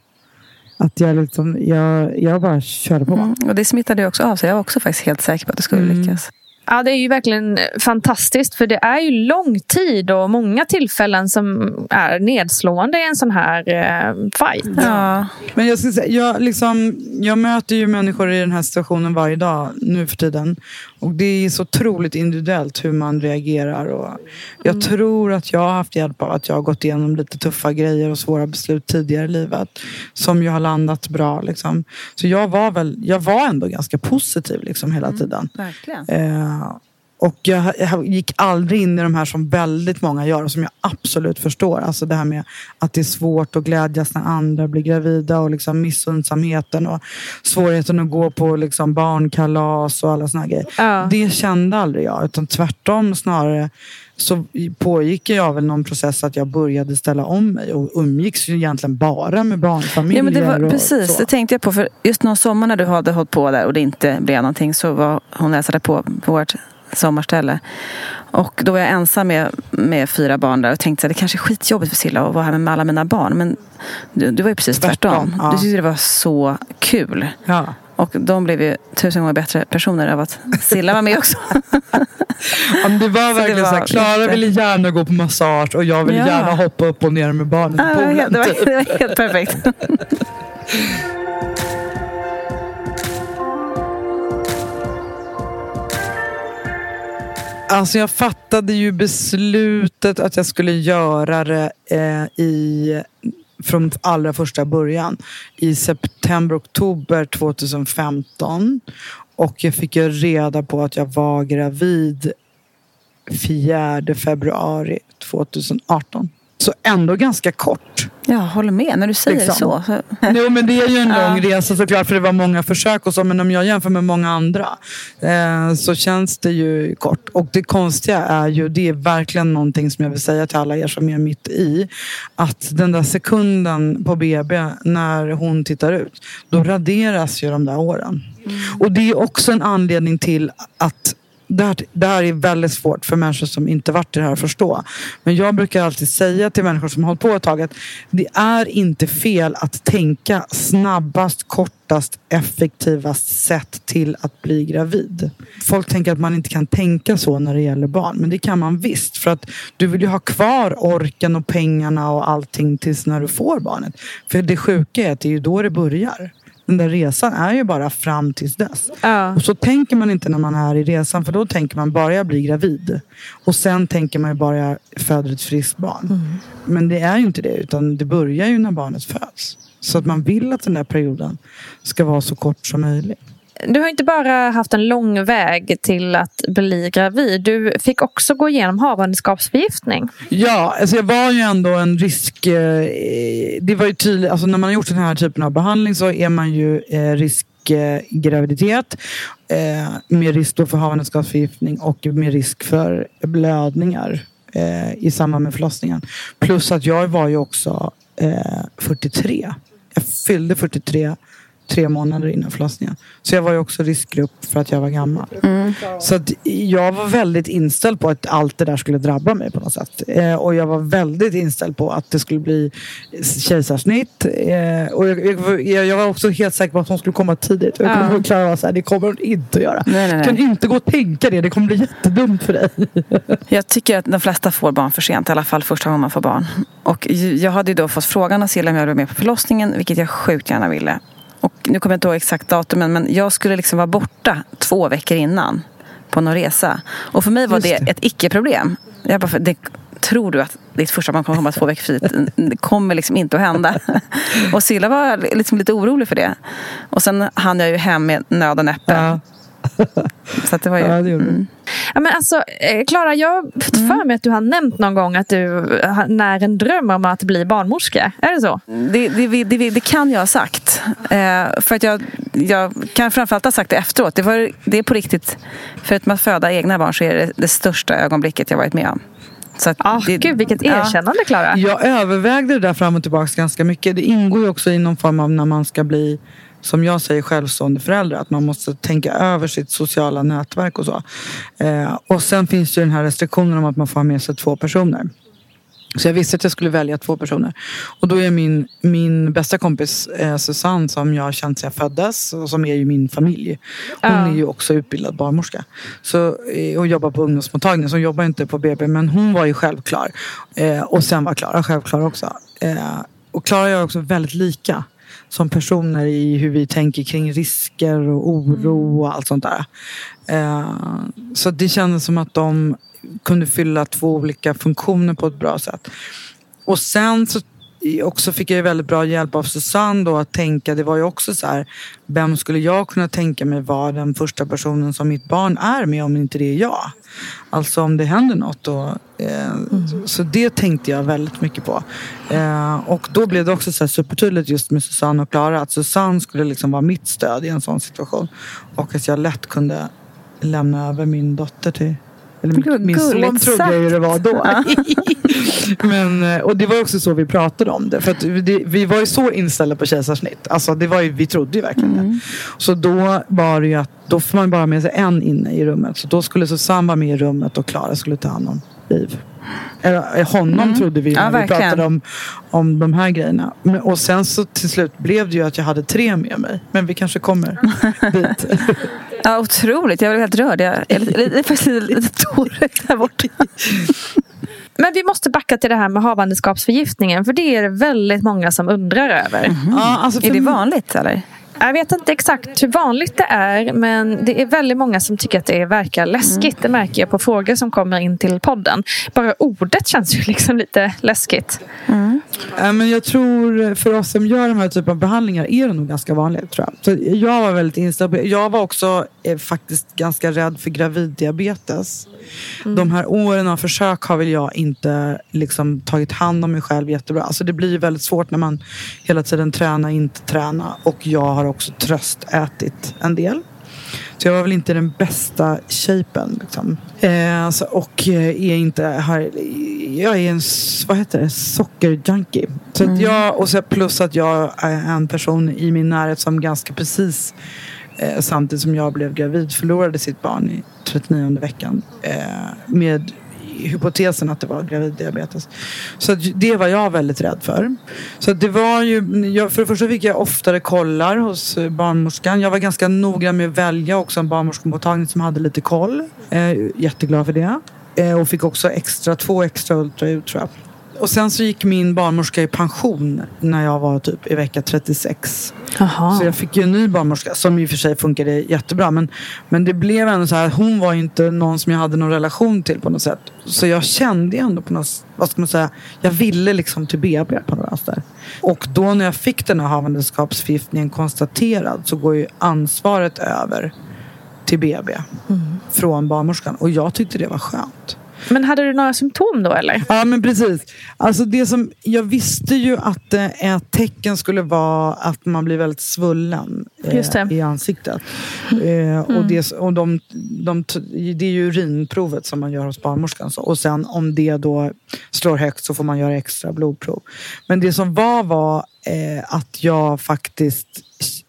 S1: Att jag, liksom, jag, jag bara körde på.
S5: Mm. Och det smittade ju också av sig. Jag var också faktiskt helt säker på att det skulle
S1: Mm.
S5: lyckas.
S2: Ja, det är ju verkligen fantastiskt för det är ju lång tid och många tillfällen som är nedslående i en sån här eh, fight.
S5: Ja.
S1: Men jag, ska säga, jag, liksom, jag möter ju människor i den här situationen varje dag nu för tiden. Och det är så otroligt individuellt hur man reagerar. Och jag tror att jag har haft hjälp av att jag har gått igenom lite tuffa grejer och svåra beslut tidigare i livet. Som ju har landat bra. Liksom. Så jag var, väl, jag var ändå ganska positiv liksom, hela tiden.
S5: Verkligen.
S1: Eh, och jag, jag gick aldrig in i de här som väldigt många gör och som jag absolut förstår. Alltså det här med att det är svårt att glädjas när andra blir gravida och liksom missundsamheten och svårigheten att gå på liksom barnkalas och alla såna grejer.
S2: Ja.
S1: Det kände aldrig jag, utan tvärtom snarare så pågick jag väl någon process att jag började ställa om mig och umgicks ju egentligen bara med barnfamiljer.
S5: Ja, men det var, precis, det tänkte jag på. För just någon sommar när du hade hållit på där och det inte blev någonting så var hon hälsade på på vårt sommarställe. Och då var jag ensam med, med fyra barn där och tänkte att det kanske är skitjobbigt för Silla att vara här med alla mina barn. Men du, du var ju precis tvärtom.
S1: Tvärtom, ja.
S5: Du tyckte det var så kul.
S1: Ja.
S5: Och de blev ju tusen gånger bättre personer av att Silla var med också.
S1: Ja, det var verkligen
S5: var
S1: så här, Klara
S5: jätte-
S1: ville gärna gå på massage och jag ville
S5: Ja.
S1: gärna hoppa upp och ner med barnen i poolen.
S5: det, var,
S1: typ.
S5: det var helt perfekt.
S1: Alltså jag fattade ju beslutet att jag skulle göra det eh, i, från allra första början i september, oktober 2015. Och jag fick ju reda på att jag var gravid 4 februari 2018. Så ändå ganska kort.
S5: Jag håller med när du säger
S1: Liksom.
S5: så. så.
S1: Jo men det är ju en lång resa såklart för det var många försök och så men om jag jämför med många andra eh, så känns det ju kort. Och det konstiga är ju, det är verkligen någonting som jag vill säga till alla er som är mitt i. Att den där sekunden på BB när hon tittar ut, då raderas ju de där åren. Och det är också en anledning till att det här, det här är väldigt svårt för människor som inte varit i det här att förstå. Men jag brukar alltid säga till människor som har hållit på ett tag att det är inte fel att tänka snabbast, kortast, effektivast sätt till att bli gravid. Folk tänker att man inte kan tänka så när det gäller barn, men det kan man visst. För att du vill ju ha kvar orken och pengarna och allting tills när du får barnet. För det sjuka är att det är ju då det börjar. Den där resan är ju bara fram tills dess.
S2: Ja.
S1: Och så tänker man inte när man är i resan för då tänker man bara jag blir gravid. Och sen tänker man ju bara jag föder ett friskt barn. Men det är ju inte det utan det börjar ju när barnet föds. Så att man vill att den där perioden ska vara så kort som möjligt.
S2: Du har inte bara haft en lång väg till att bli gravid. Du fick också gå igenom havandeskapsförgiftning.
S1: Ja, alltså jag var ju ändå en risk... Eh, det var ju tydligt, alltså när man har gjort den här typen av behandling så är man ju eh, riskgraviditet. Eh, med risk då för havandeskapsförgiftning och med risk för blödningar eh, i samband med förlossningen. Plus att jag var ju också eh, 43. Jag fyllde 43 tre månader innan förlossningen. Så jag var ju också riskgrupp för att jag var gammal. Så att jag var väldigt inställd på att allt det där skulle drabba mig på något sätt. Eh, och jag var väldigt inställd på att det skulle bli kejsarsnitt. Eh, och jag, jag, jag var också helt säker på att hon skulle komma tidigt. Och jag kommer ihåg Klara så här, det kommer hon inte att göra.
S5: Nej, nej,
S1: Du kan
S5: nej.
S1: inte gå och tänka det, det kommer bli jättedumt för dig.
S5: Jag tycker att de flesta får barn för sent, i alla fall första gången man får barn. Och jag hade ju då fått frågan av Silla om jag ville med på förlossningen, vilket jag sjukt gärna ville. Och nu kommer jag inte ihåg exakt datumen, men jag skulle liksom vara borta två veckor innan på någon resa. Och för mig var det,
S1: det.
S5: ett icke-problem. Jag bara, det, tror du att ditt första barn kommer komma två veckor tidigt? Det kommer liksom inte att hända. Och Silla var liksom lite orolig för det. Och sen hann jag ju hem med nöd och näppe.
S1: Ja.
S5: Så att det var ju...
S1: Ja, det gjorde du.
S5: mm.
S2: Ja, men alltså, eh, Klara, jag har fått för mig att du har nämnt någon gång att du när en dröm om att bli barnmorska. Är det så?
S5: Det, det, det, det kan jag ha sagt. Eh, för att jag, jag kan framförallt ha sagt det efteråt. Det, var, det är på riktigt, förutom att föda egna barn så är det det största ögonblicket jag varit med om. Så att
S2: Ja,
S5: det,
S2: gud vilket
S5: ja.
S2: erkännande, Klara.
S1: Jag övervägde det där fram och tillbaka ganska mycket. Det ingår ju också i någon form av när man ska bli som jag säger självstående förälder, att man måste tänka över sitt sociala nätverk och så. Eh, och sen finns ju den här restriktionen om att man får ha med sig två personer. Så jag visste att jag skulle välja två personer. Och då är min, min bästa kompis eh, Susanne som jag har känt sedan jag föddes och som är ju min familj. Hon
S2: Ja.
S1: är ju också utbildad barnmorska. Så, eh, och jobbar på ungdomsmottagningen så hon jobbar inte på BB men hon var ju självklar. Eh, och sen var Klara självklar också. Eh, och Klara och jag är också väldigt lika som personer i hur vi tänker kring risker och oro och allt sånt där. Eh, så det kändes som att de kunde fylla två olika funktioner på ett bra sätt. Och sen så också fick jag ju väldigt bra hjälp av Susanne då att tänka, det var ju också så här, vem skulle jag kunna tänka mig vara den första personen som mitt barn är med om inte det är jag? Alltså om det händer något. Och, eh, Så det tänkte jag väldigt mycket på. Eh, och då blev det också så supertydligt just med Susanne och Klara att Susanne skulle liksom vara mitt stöd i en sån situation. Och att jag lätt kunde lämna över min dotter till eller min, min son trodde jag ju det var då. Men, eh, och det var också så vi pratade om det. För det, vi var ju så inställda på kejsarsnitt. Alltså det var ju, vi trodde ju verkligen det. Så då var det ju att då får man bara med sig en inne i rummet. Så då skulle Susanne vara med i rummet och Klara skulle ta hand om Liv. Eh, honom trodde vi
S5: Ja,
S1: när vi
S5: verkligen.
S1: pratade om, om de här grejerna. Men, och sen så till slut blev det ju att jag hade tre med mig. Men vi kanske kommer dit.
S5: Ja, otroligt. Jag blev helt rörd. Jag är faktiskt lite, tårögd där borta.
S2: Men vi måste backa till det här med havandeskapsförgiftningen. För det är det väldigt många som undrar över.
S1: Ja, alltså för
S5: Är det vanligt eller?
S2: Jag vet inte exakt hur vanligt det är men det är väldigt många som tycker att det verkar läskigt. Det märker jag på frågor som kommer in till podden. Bara ordet känns ju liksom lite läskigt.
S1: Ja, men jag tror för oss som gör de här typen av behandlingar är det nog ganska vanligt. Tror jag. Så jag var väldigt inställd Jag var också eh, faktiskt ganska rädd för graviddiabetes. De här åren av försök har väl jag inte liksom, tagit hand om mig själv jättebra. Alltså, det blir väldigt svårt när man hela tiden tränar, inte träna. Och jag har också tröstätit en del. Så jag var väl inte den bästa shapen. Liksom. Eh, alltså, och eh, är inte här, jag är en vad heter det, sockerjunkie. Så att jag, och så plus att jag är en person i min närhet som ganska precis eh, samtidigt som jag blev gravid förlorade sitt barn i 39 veckan. Eh, med hypotesen att det var graviddiabetes. Så att det var jag väldigt rädd för. Så att det var ju, jag, för det första fick jag oftare kollar hos eh, barnmorskan. Jag var ganska noga med att välja också en barnmorskemottagning som hade lite koll. Eh, jätteglad för det. Eh, och fick också extra, två extra ultraljud tror jag. Och sen så gick min barnmorska i pension när jag var typ i vecka 36.
S2: Jaha.
S1: Så jag fick ju en ny barnmorska som i och för sig funkade jättebra. Men, men det blev ändå så här, hon var inte någon som jag hade någon relation till på något sätt. Så jag kände ju ändå på något, vad ska man säga, jag ville liksom till BB på något vänster. Och då när jag fick den här havandeskapsförgiftningen konstaterad så går ju ansvaret över till BB från barnmorskan. Och jag tyckte det var skönt.
S2: Men hade du några symptom då eller?
S1: Ja men precis. Alltså det som, jag visste ju att eh, ett tecken skulle vara att man blir väldigt svullen eh, i ansiktet. Eh, och det, och de, de, det är ju urinprovet som man gör hos barnmorskan. Så. Och sen om det då slår högt så får man göra extra blodprov. Men det som var var eh, att jag faktiskt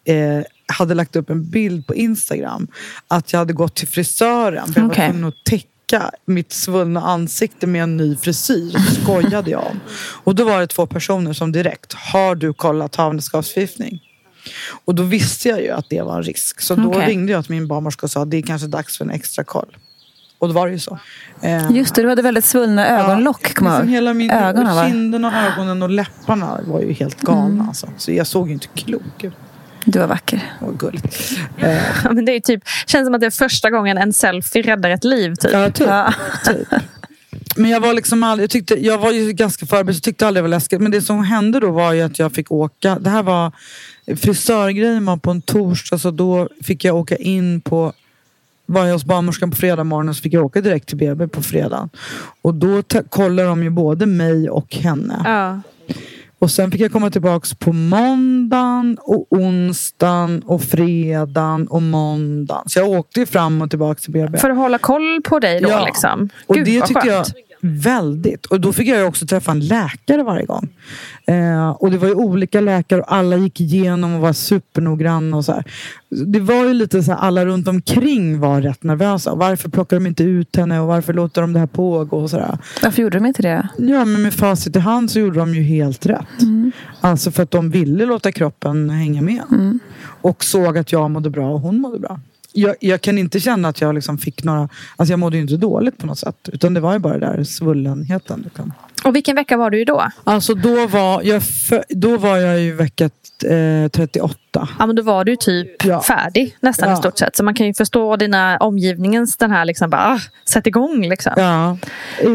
S1: eh, hade lagt upp en bild på Instagram. Att jag hade gått till frisören. För jag var
S2: Okej.
S1: tvungen att täcka mitt svullna ansikte med en ny frisyr. Skojade jag om. Och då var det två personer som direkt, har du kollat havandeskapsförgiftning? Och då visste jag ju att det var en risk. Så då
S2: Okej.
S1: ringde jag till min barnmorska och sa, det är kanske dags för en extra koll. Och då var det ju så. Eh,
S5: Just det, du hade väldigt svullna ögonlock. jag
S1: liksom hela min,
S5: Ögonen
S1: kinderna, ögonen och läpparna var ju helt galna. Alltså. Så jag såg ju inte klok ut.
S5: Du var vacker.
S1: Och gulligt.
S2: Men det är typ, känns som att det är första gången en selfie räddar ett liv. Typ.
S1: Ja, typ.
S5: Ja.
S1: typ. Men jag var liksom aldrig, jag, tyckte, jag var ju ganska förberedd, så tyckte aldrig det var läskigt. Men det som hände då var ju att jag fick åka. Det här var frisörgrejen var på en torsdag så då fick jag åka in på var jag hos barnmorskan på fredag morgon så fick jag åka direkt till BB på fredagen. Och då kollar de ju både mig och henne.
S2: Ja.
S1: Och sen fick jag komma tillbaks på måndagen och onsdagen och fredagen och måndagen. Så jag åkte fram och tillbaka till BB.
S2: För att hålla koll på dig då.
S1: Ja.
S2: Liksom.
S1: Och
S2: Gud,
S1: det
S2: vad
S1: tyckte jag
S2: skönt.
S1: Väldigt. Och då fick jag ju också träffa en läkare varje gång. Eh, och det var ju olika läkare och alla gick igenom och var supernoggranna och så här. Det var ju lite så här, alla runt omkring var rätt nervösa. Varför plockar de inte ut henne och varför låter de det här pågå och sådär.
S5: Varför gjorde de inte det?
S1: Ja, men med facit i hand så gjorde de ju helt rätt. Alltså för att de ville låta kroppen hänga med. Och såg att jag mådde bra och hon mådde bra. Jag, jag kan inte känna att jag liksom fick några... Alltså jag mådde ju inte dåligt på något sätt. Utan det var ju bara det där svullenheten. Liksom.
S2: Och vilken vecka var du då?
S1: Alltså då var jag, fö- då var jag ju vecka eh, 38.
S2: Ja, men då var du typ
S1: Ja.
S2: färdig nästan
S1: Ja.
S2: i stort sett. Så man kan ju förstå dina omgivningens den här liksom bara, ah, sätt igång liksom.
S1: Ja,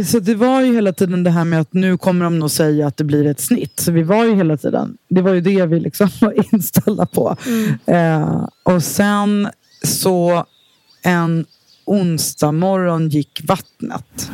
S1: så det var ju hela tiden det här med att nu kommer de nog säga att det blir ett snitt. Så vi var ju hela tiden, det var ju det vi liksom var inställda på. Eh, och sen så en onsdag morgon gick vattnet.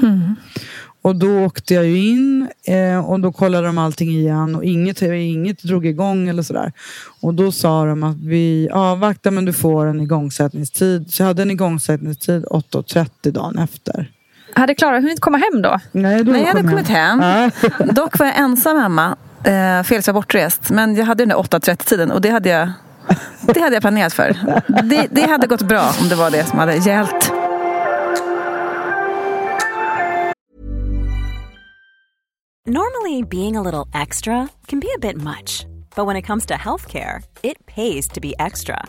S1: Och då åkte jag ju in eh, och då kollade de allting igen och inget, inget drog igång eller sådär. Och då sa de att vi avvaktar men du får en igångsättningstid. Så jag hade en igångsättningstid 8.30 dagen efter.
S2: Hade Klara hunnit komma hem då?
S1: Nej, då
S5: Nej, jag hade
S1: kom
S5: kommit hem.
S1: Ja.
S5: Dock var jag ensam hemma. Eh, Felix var bortrest. Men jag hade den där 8.30-tiden och det hade jag, det hade jag planerat för. Det, det hade gått bra om det var det som hade gällt.
S6: Normally, being a little extra can be a bit much, but when it comes to healthcare, it pays to be extra.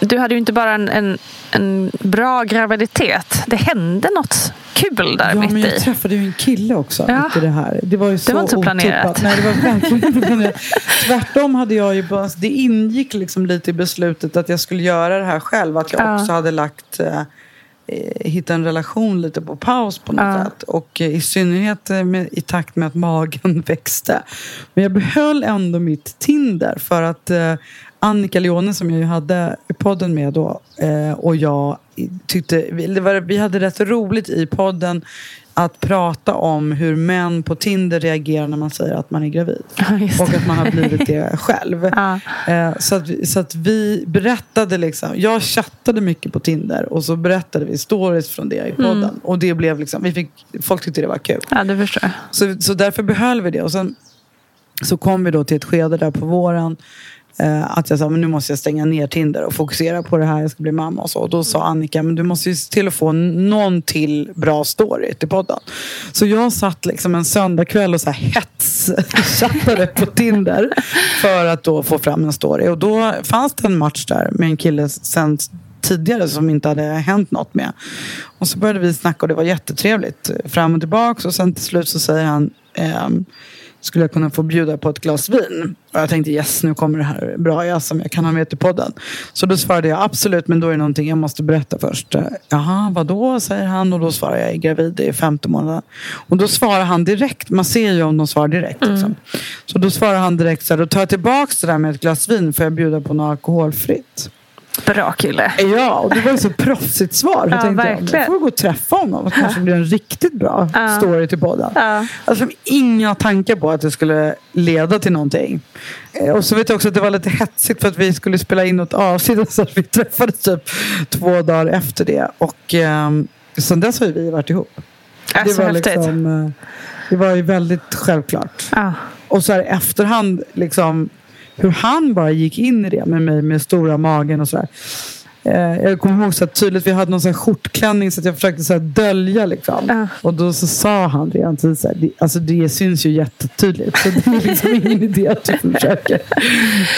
S2: du hade ju inte bara en, en, en bra graviditet. Det hände något kul där
S1: ja,
S2: mitt
S1: men jag
S2: i.
S1: träffade ju en kille också
S2: Ja.
S1: det här. Det var ju så
S2: var inte så planerat.
S1: Nej, det var verkligen inte planerat. Tvärtom hade jag ju bara, det ingick liksom lite i beslutet att jag skulle göra det här själv. Att jag
S2: Ja.
S1: också hade lagt eh, eh, hitta en relation lite på paus på något
S2: Ja.
S1: sätt. Och eh, i synnerhet eh, med, i takt med att magen växte. Men jag behöll ändå mitt Tinder för att eh, Annika Leone som jag ju hade i podden med då eh, och jag tyckte, var, vi hade rätt roligt i podden att prata om hur män på Tinder reagerar när man säger att man är gravid.
S2: Ja,
S1: Och att man har blivit det själv.
S2: Ja.
S1: Eh, så, att, så att vi berättade liksom, jag chattade mycket på Tinder och så berättade vi stories från det i podden.
S2: Mm.
S1: Och det blev liksom, vi fick, folk tyckte det var kul.
S2: ja, det förstår jag.
S1: Så, så därför behöll vi det. Och sen så kom vi då till ett skede där på våren. Eh, att jag sa, men nu måste jag stänga ner Tinder och fokusera på det här, jag ska bli mamma och så. Och då sa Annika, men du måste ju se till att få någon till bra story till podden. Så jag satt liksom en söndagkväll och så här hetschattade på Tinder. För att då få fram en story. Och då fanns det en match där med en kille sen tidigare som inte hade hänt något med. Och så började vi snacka och det var jättetrevligt. Fram och tillbaka och sen till slut så säger han ehm, skulle jag kunna få bjuda på ett glas vin? Och jag tänkte yes, nu kommer det här bra ja, som jag kan ha med till podden. Så då svarade jag absolut, men då är det någonting jag måste berätta först. Eh, Jaha, vadå, säger han. Och då svarar jag, jag är gravid, det är femte månaden. Och då svarar han direkt, man ser ju om de svarar direkt. Liksom. Så då svarar han direkt så här, då tar jag tillbaka det där med ett glas vin, får jag bjuda på något alkoholfritt?
S2: Bra kille.
S1: Ja, och det var ett så proffsigt svar. Jag
S2: Ja,
S1: tänkte,
S2: verkligen.
S1: då får jag gå och träffa honom och kanske blir en riktigt bra
S2: Ja.
S1: story till podden.
S2: Ja.
S1: Alltså inga tankar på att det skulle leda till någonting. Eh, Och så vet jag också att det var lite hetsigt för att vi skulle spela in något avsnitt så vi träffades typ två dagar efter det. Och eh, sen dess har ju vi varit ihop.
S2: Ja,
S1: det var liksom, eh, det var ju väldigt självklart.
S2: Ja.
S1: Och så här i efterhand, liksom, hur han bara gick in i det med mig med stora magen och sådär. Eh, jag kommer ihåg så tydligt, vi hade någon sån skjortklänning så att jag försökte så dölja. Liksom.
S2: Ja.
S1: Och då så sa han redan tidigt, så här, det, alltså det syns ju jättetydligt. Så det är liksom ingen idé att du försöker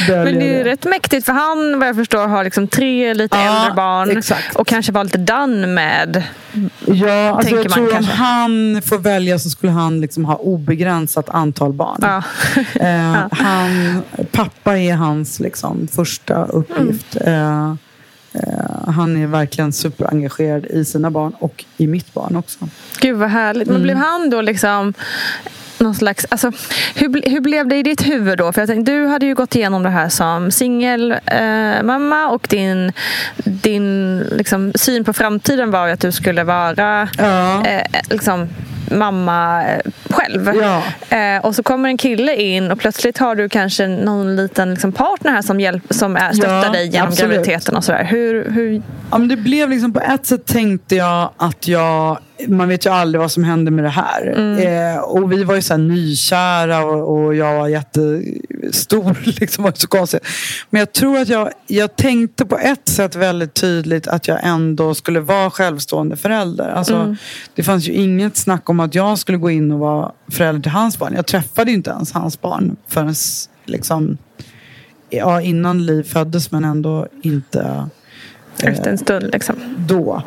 S1: dölja
S2: Men det är ju rätt mäktigt för han vad jag förstår har liksom tre lite
S1: Ja,
S2: äldre barn.
S1: exakt.
S2: Och kanske var lite done med.
S1: Ja, alltså jag
S2: man
S1: tror om
S2: kanske.
S1: han får välja så skulle han liksom ha obegränsat antal barn.
S2: Ja.
S1: Eh, han, pappa är hans liksom, första uppgift. Eh, eh, han är verkligen superengagerad i sina barn och i mitt barn också.
S2: Gud vad härligt. Men blev han då liksom någon slags, alltså, hur, hur blev det i ditt huvud då? För jag tänkte, du hade ju gått igenom det här som singelmamma eh, mamma och din, din liksom, syn på framtiden var ju att du skulle vara
S1: Ja.
S2: eh, liksom, mamma eh, själv.
S1: Ja.
S2: Eh, och så kommer en kille in och plötsligt har du kanske någon liten liksom, partner här som, hjälp, som är, stöttar
S1: Ja,
S2: dig genom
S1: absolut.
S2: graviditeten och sådär. Hur, hur,
S1: Ja, men det blev liksom, på ett sätt tänkte jag att jag, man vet ju aldrig vad som händer med det här. Eh, och vi var ju så här nykära och, och jag var jättestor, liksom, var så konstigt. Men jag tror att jag, jag tänkte på ett sätt väldigt tydligt att jag ändå skulle vara självstående förälder. Alltså, Det fanns ju inget snack om att jag skulle gå in och vara förälder till hans barn. Jag träffade ju inte ens hans barn förrän liksom, ja, innan Liv föddes men ändå inte
S2: efter en stund liksom.
S1: då.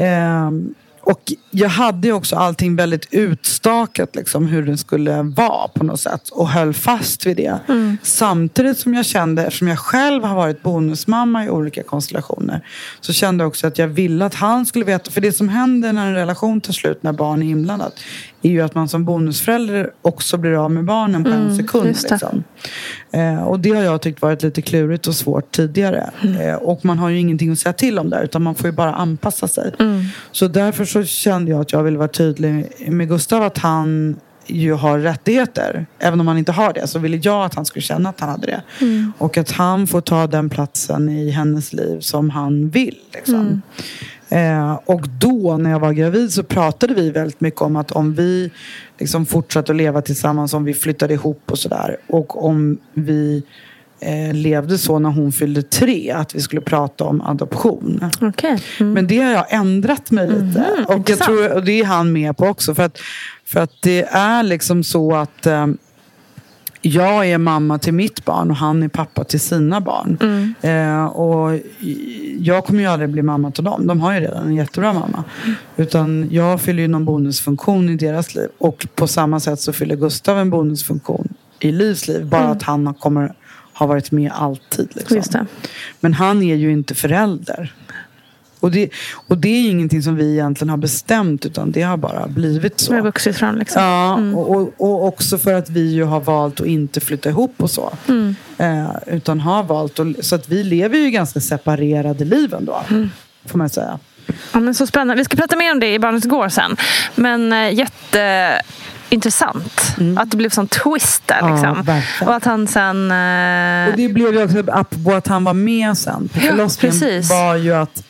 S1: Ehm, och jag hade ju också allting väldigt utstakat liksom, hur det skulle vara på något sätt och höll fast vid det. Samtidigt som jag kände, eftersom jag själv har varit bonusmamma i olika konstellationer så kände jag också att jag ville att han skulle veta, för det som händer när en relation tar slut när barn är inblandat är ju att man som bonusförälder också blir av med barnen på en sekund. Liksom. Eh, och det har jag tyckt varit lite klurigt och svårt tidigare. Eh, och man har ju ingenting att säga till om där utan man får ju bara anpassa sig. Så därför så kände jag att jag ville vara tydlig med Gustav att han ju har rättigheter. Även om han inte har det så ville jag att han skulle känna att han hade det. Och att han får ta den platsen i hennes liv som han vill. Liksom. Eh, och då när jag var gravid så pratade vi väldigt mycket om att om vi liksom fortsatte att leva tillsammans, om vi flyttade ihop och sådär. Och om vi eh, levde så när hon fyllde tre, att vi skulle prata om adoption.
S2: Okej.
S1: Men det har jag ändrat mig lite. och, jag tror, och det är han med på också. För att, för att det är liksom så att eh, jag är mamma till mitt barn och han är pappa till sina barn.
S2: Mm.
S1: Eh, och jag kommer ju aldrig bli mamma till dem. De har ju redan en jättebra mamma. Utan jag fyller ju någon bonusfunktion i deras liv. Och på samma sätt så fyller Gustav en bonusfunktion i Livs liv. Bara att han kommer ha varit med alltid. Liksom. Men han är ju inte förälder. Och det, och det är ingenting som vi egentligen har bestämt utan det har bara blivit så.
S2: Det har vuxit fram liksom.
S1: Ja,
S2: Mm.
S1: och, och, och också för att vi ju har valt att inte flytta ihop och så.
S2: Mm.
S1: Eh, utan har valt, att, så att vi lever ju ganska separerade liv ändå.
S2: Mm.
S1: Får man säga.
S2: Ja, men så spännande. Vi ska prata mer om det i Barnets går sen. Men eh, jätteintressant att det blev sån twist där.
S1: Mm. Ja,
S2: Liksom.
S1: verkligen.
S2: och att han sen... eh,
S1: Och det blev ju också, apropå att han var med sen på
S2: Ja,
S1: förlossningen,
S2: precis.
S1: var ju att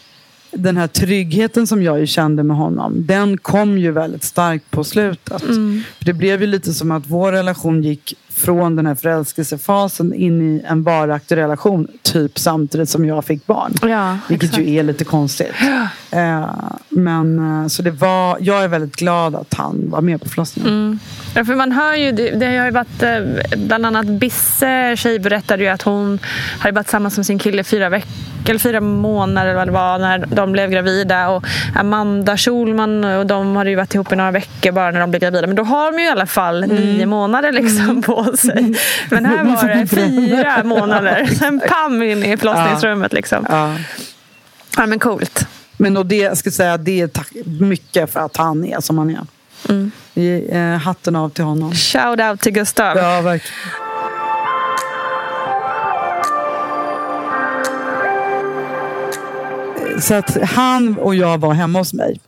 S1: den här tryggheten som jag kände med honom, den kom ju väldigt starkt på slutet.
S2: Mm.
S1: För det blev ju lite som att vår relation gick från den här förälskelsefasen in i en varaktig relation, typ samtidigt som jag fick barn.
S2: ja,
S1: Vilket
S2: exakt.
S1: ju är lite konstigt. Eh, men eh, så det var, jag är väldigt glad att han var med på förlossningen.
S2: Mm. Ja, för man hör ju, det, det har ju varit, eh, bland annat Bisse tjej berättade ju att hon hade varit tillsammans med sin kille fyra veckor eller fyra månader eller vad det var när de blev gravida. Och Amanda Schulman och de hade ju varit ihop i några veckor bara när de blev gravida. Men då har de ju i alla fall nio månader liksom på sig. Men här var det fyra månader. Sen pam in i förlossningsrummet liksom.
S1: Ja.
S2: Ja men coolt.
S1: Men och det, jag ska säga, det är tack, mycket för att han är som han är.
S2: Mm.
S1: Är, eh, hatten av till honom.
S2: Shout out till Gustav.
S1: Ja, verkligen. Så att han och jag var hemma hos mig.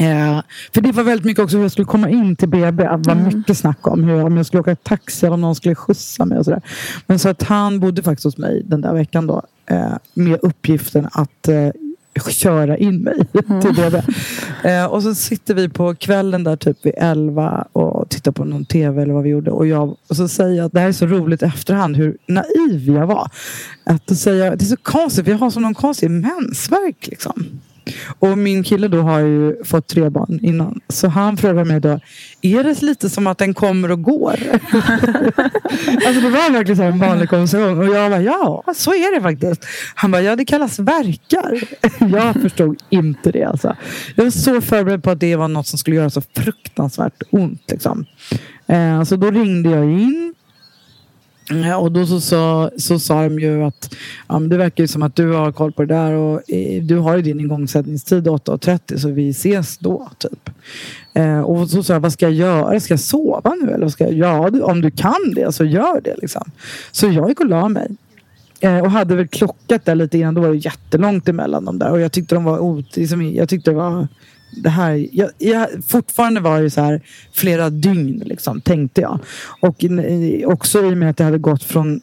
S1: Eh, för det var väldigt mycket också hur jag skulle komma in till BB. Det var mycket snack om hur, om jag skulle åka taxi eller om någon skulle skjutsa mig och sådär. Men så att han bodde faktiskt hos mig den där veckan då. Eh, med uppgiften att eh, köra in mig till BB. Eh, och så sitter vi på kvällen där typ vid 11 och tittar på någon tv eller vad vi gjorde. Och, jag, och så säger jag att det här är så roligt i efterhand hur naiv jag var. Att då säger jag, det är så konstigt, jag har som någon konstig mensvärk liksom. Och min kille då har ju fått tre barn innan. Så han frågar mig då, är det lite som att den kommer och går? alltså det var verkligen så här en vanlig konversation. Och jag bara, ja så är det faktiskt. Han bara, ja det kallas verkar. jag förstod inte det alltså. Jag var så förberedd på att det var något som skulle göra så fruktansvärt ont. Liksom. Eh, så då ringde jag in. Och då så, sa, så sa de ju att ja, men det verkar ju som att du har koll på det där och eh, du har ju din igångsättningstid 8.30 så vi ses då typ. Eh, och så sa jag, vad ska jag göra? Ska jag sova nu eller vad ska jag? Ja, om du kan det så gör det liksom. Så jag gick och la mig. Eh, och hade väl klockat där lite innan. Då var det jättelångt emellan dem där. Och jag tyckte de var ot- liksom, Jag tyckte det var det här, jag, jag, fortfarande var det så här flera dygn liksom, tänkte jag. Och eh, också i och med att det hade gått från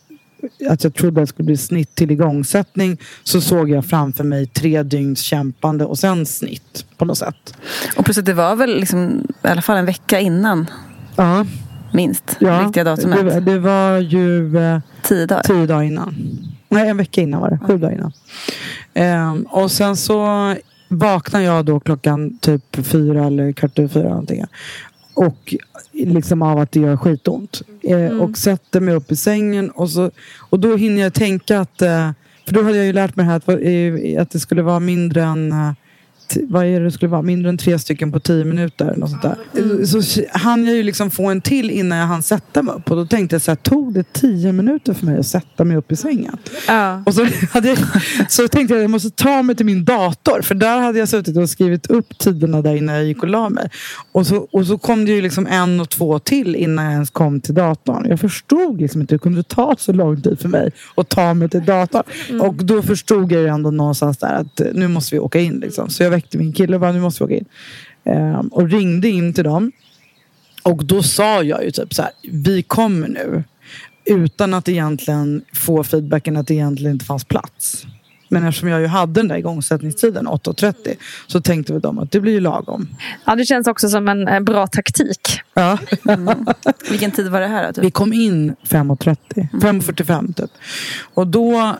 S1: att jag trodde att det skulle bli snitt till igångsättning så såg jag framför mig tre dygns kämpande och sen snitt på något sätt.
S5: Och plus att det var väl liksom, i alla fall en vecka innan,
S1: Ja,
S5: minst,
S1: ja
S5: riktiga datumet.
S1: det, det var ju eh,
S5: Tio dagar.
S1: tio dagar innan. Nej, en vecka innan var det. Sju dagar innan. Ehm, och sen så vaknar jag då klockan typ fyra eller kvart över fyra någonting. Och liksom av att det gör skitont. Eh, Och sätter mig upp i sängen och, så, och då hinner jag tänka att eh, för då hade jag ju lärt mig det här att, att det skulle vara mindre än eh, vad är det det skulle vara? Mindre än tre stycken på tio minuter. Något sånt där.
S2: Mm.
S1: Så hann jag ju liksom få en till innan jag hann sätta mig upp. Och då tänkte jag så här, tog det tio minuter för mig att sätta mig upp i sängen?
S2: Ja.
S1: Och så, hade jag, så tänkte jag att jag måste ta mig till min dator. För där hade jag suttit och skrivit upp tiderna där innan jag gick och la mig. Och så, och så kom det ju liksom en och två till innan jag ens kom till datorn. Jag förstod liksom inte hur det kunde ta så lång tid för mig att ta mig till datorn. Och då förstod jag ju ändå någonstans där att nu måste vi åka in. Liksom. Så jag väckte min kille och bara, nu måste vi åka in. Ehm, och ringde in till dem. Och då sa jag ju typ så här, vi kommer nu. Utan att egentligen få feedbacken att det egentligen inte fanns plats. Men eftersom jag ju hade den där igångsättningstiden, 8.30, så tänkte vi dem att det blir ju lagom.
S2: ja, det känns också som en bra taktik.
S1: Ja.
S5: Vilken tid var det här då? Typ?
S1: Vi kom in 5.30, 5.45 typ. Och då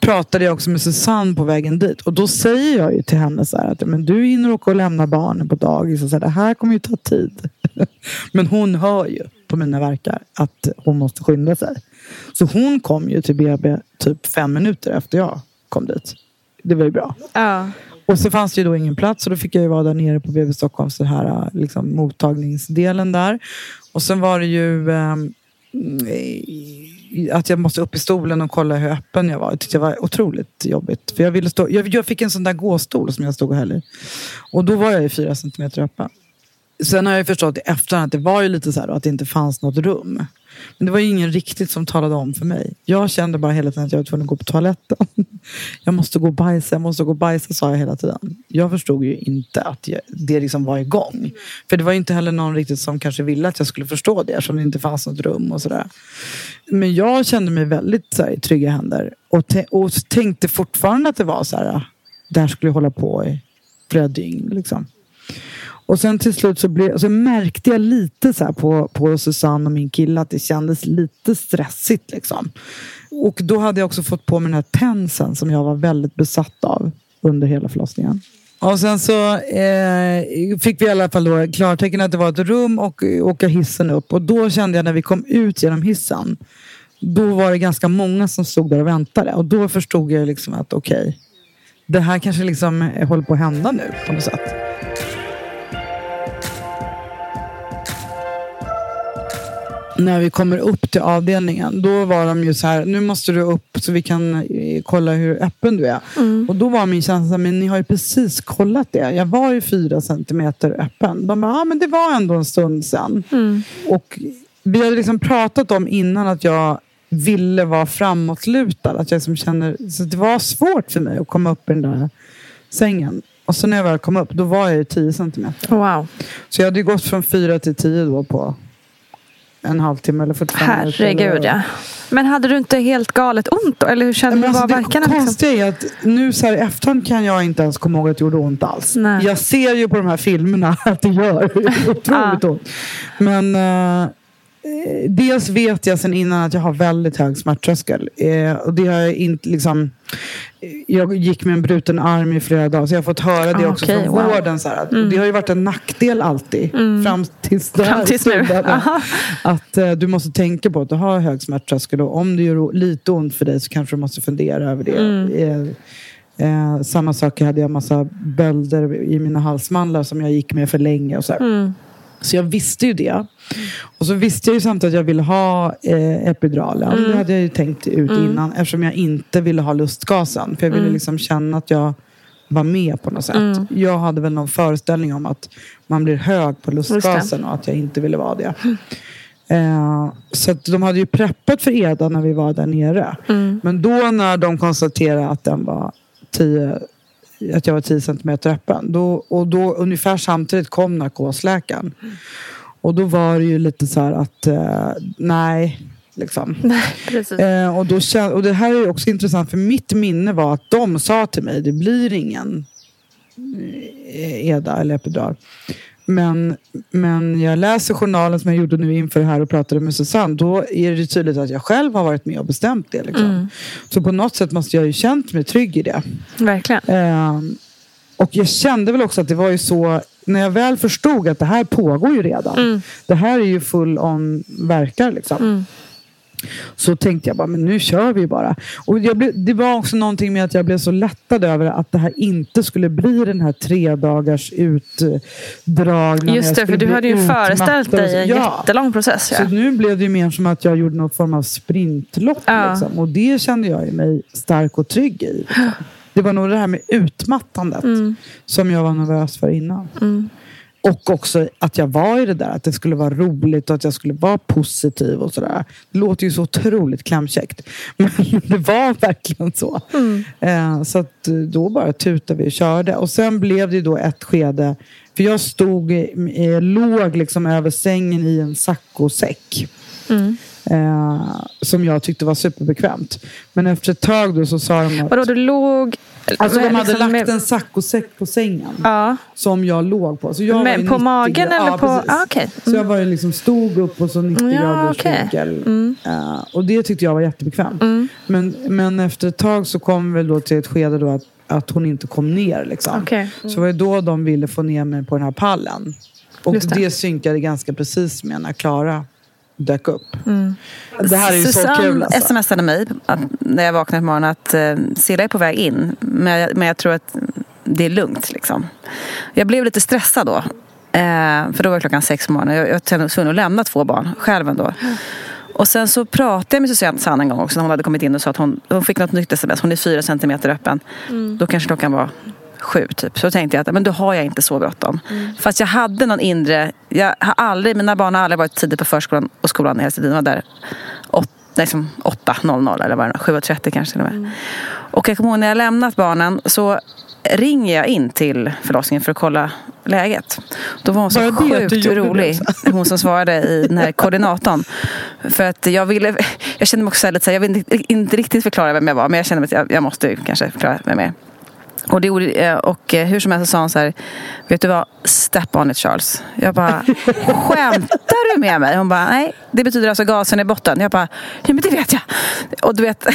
S1: pratade jag också med Susanne på vägen dit. Och då säger jag ju till henne så här att men du hinner åka och lämna barnen på dagis. Och så här, det här kommer ju ta tid. men hon hör ju. på mina verkar att hon måste skynda sig. Så hon kom ju till BB typ fem minuter efter jag kom dit. Det var ju bra.
S2: Ja.
S1: Och så fanns det ju då ingen plats och då fick jag ju vara där nere på BB Stockholm, så här liksom, mottagningsdelen där. Och sen var det ju i- att jag måste upp i stolen och kolla hur öppen jag var. Det tyckte jag var otroligt jobbigt. För jag, ville stå, jag, jag fick en sån där gåstol som jag stod och höll i. Och då var jag ju fyra centimeter öppen. Sen har jag ju förstått i efterhand att det var ju lite så här då, att det inte fanns något rum. Men det var ju ingen riktigt som talade om för mig. Jag kände bara hela tiden att jag var tvungen att gå på toaletten. Jag måste gå och bajsa, jag måste gå och bajsa sa jag hela tiden. Jag förstod ju inte att jag, det liksom var igång. För det var ju inte heller någon riktigt som kanske ville att jag skulle förstå det eftersom det inte fanns något rum och sådär. Men jag kände mig väldigt så här, i trygga händer. Och, och tänkte fortfarande att det var så här, det här skulle jag hålla på i flera dygn. Liksom. Och sen till slut så, blev, så märkte jag lite så här på, på Susanne och min kille att det kändes lite stressigt. Liksom. Och då hade jag också fått på mig den här tensen som jag var väldigt besatt av under hela förlossningen. Och sen så eh, fick vi i alla fall då klartecken att det var ett rum och åka hissen upp. Och då kände jag när vi kom ut genom hissen. Då var det ganska många som stod där och väntade. Och då förstod jag liksom att okej. det här kanske liksom håller på att hända nu på något sätt. När vi kommer upp till avdelningen, då var de ju så här, nu måste du upp så vi kan eh, kolla hur öppen du är. Och då var min känsla, men ni har ju precis kollat det. Jag var ju fyra centimeter öppen. De bara, ja men det var ändå en stund sedan. Och vi hade liksom pratat om innan att jag ville vara framåtlutad. Att jag liksom känner, så det var svårt för mig att komma upp i den där sängen. Och så när jag väl kom upp, då var jag ju 10 centimeter.
S2: Wow.
S1: Så jag hade ju gått från 4 till 10 då på en halvtimme eller 45 minuter.
S2: Herregud ja. Men hade du inte helt galet ont då? Eller hur kände du?
S1: alltså, det
S2: verkarna liksom?
S1: konstiga är att nu så här i efterhand kan jag inte ens komma ihåg att det gjorde ont alls.
S2: Nej.
S1: Jag ser ju på de här filmerna att det gör otroligt
S2: Ah.
S1: ont. Men eh, dels vet jag sen innan att jag har väldigt hög smärttröskel. Eh, och det har jag inte liksom... eh, Jag gick med en bruten arm i flera dagar så jag har fått höra det
S2: Ah,
S1: också
S2: okej,
S1: från
S2: wow. Mm.
S1: vården. Så här, att Det har ju varit en nackdel alltid. Fram tills, det
S2: Fram tills nu.
S1: Att eh, du måste tänka på att du har hög smärttröskel och om det gör lite ont för dig så kanske du måste fundera över det.
S2: Mm.
S1: Eh, eh, samma sak, hade jag massa bölder i mina halsmandlar som jag gick med för länge. Och så.
S2: Mm.
S1: Så jag visste ju det. Och så visste jag ju samtidigt att jag ville ha eh, epiduralen.
S2: Mm.
S1: Det hade jag ju tänkt ut innan eftersom jag inte ville ha lustgasen. För jag
S2: Mm.
S1: ville liksom känna att jag var med på något sätt. Jag hade väl någon föreställning om att man blir hög på lustgasen och att jag inte ville vara det. Eh, så de hade ju preppat för Eda när vi var där nere. Men då när de konstaterade att den var 10 att jag var 10 centimeter öppen. Då, och då ungefär samtidigt kom narkosläkaren. Och då var det ju lite så här att eh, nej, liksom. Eh, och, då, och det här är också intressant för mitt minne var att de sa till mig det blir ingen eh, EDA eller epidural. Men, men jag läser journalen som jag gjorde nu inför det här och pratade med Susanne. Då är det tydligt att jag själv har varit med och bestämt det. Liksom. Så på något sätt måste jag ju känt mig trygg i det.
S2: Verkligen.
S1: Ehm, och jag kände väl också att det var ju så, när jag väl förstod att det här pågår ju redan. Det här är ju full on verkar liksom. Så tänkte jag bara, men nu kör vi bara. Och blev, det var också någonting med att jag blev så lättad över att det här inte skulle bli den här tre dagars utdragna...
S2: Just det, för du hade ju föreställt dig en
S1: Ja.
S2: jättelång process. Ja.
S1: Så nu blev det mer som att jag gjorde någon form av sprintlopp.
S2: Ja.
S1: Liksom. Och det kände jag mig stark och trygg i. Liksom. Det var nog det här med utmattandet
S2: Mm.
S1: som jag var nervös för innan. Och också att jag var i det där, att det skulle vara roligt och att jag skulle vara positiv och sådär. Det låter ju så otroligt klämkäckt. Men det var verkligen så. Eh, så att eh, då bara tutade vi och körde. Och sen blev det då ett skede, för jag stod, eh, låg liksom över sängen i en saccosäck. Eh, som jag tyckte var superbekvämt. Men efter ett tag då så sa de att...
S2: Vadå, du låg...
S1: Alltså de hade
S2: liksom
S1: lagt en saccosäck på sängen.
S2: Ja,
S1: Som jag låg på. Så jag var
S2: Men på
S1: 90
S2: magen eller
S1: ja,
S2: på- ah, okej.
S1: Så jag var liksom stod upp och så 90
S2: Ja,
S1: graders
S2: okej.
S1: vinkel.
S2: Mm.
S1: Eh, och det tyckte jag var jättebekvämt. Men, men efter ett tag så kom vi då till ett skede då att, att hon inte kom ner. Liksom.
S2: Okej.
S1: Så var det då de ville få ner mig på den här pallen. Och
S2: Just
S1: det.
S2: det.
S1: synkade ganska precis med när Klara dök upp. Det här är ju så
S5: Susanne
S1: kul alltså.
S5: smsade mig att, när jag vaknade på morgonen att eh, Silla är på väg in. Men jag, men jag tror att det är lugnt. Liksom. Jag blev lite stressad då. Eh, för då var klockan sex på morgonen. Jag, jag var tvungen att lämna två barn själv ändå. Och sen så pratade jag med Susanne en gång också när hon hade kommit in och sa att hon, hon fick något nytt sms. Hon är fyra centimeter öppen. Då kanske klockan var sju typ. Så tänkte jag att men då har jag inte så bråttom. Fast jag hade någon inre... Jag har aldrig, mina barn har aldrig varit tidigt på förskolan och skolan hela tiden. De var där åt, liksom 8.00 eller vad det var, 7.30 kanske. till och med. Och jag kommer ihåg när jag lämnat barnen så ringer jag in till förlossningen för att kolla läget. Då var hon så
S1: Bara
S5: sjukt rolig. Hon som svarade i den här koordinatorn. För att jag ville, jag kände mig också lite så här, jag vill inte, inte riktigt förklara vem jag var. Men jag kände att jag, jag måste ju kanske förklara vem jag är. Och, det eh, och eh, hur som helst så sa hon så här, vet du vad, step on it Charles. Jag bara, skämtar du med mig? Hon bara, nej, det betyder alltså gasen i botten. Jag bara, ja men det vet jag. Och du vet,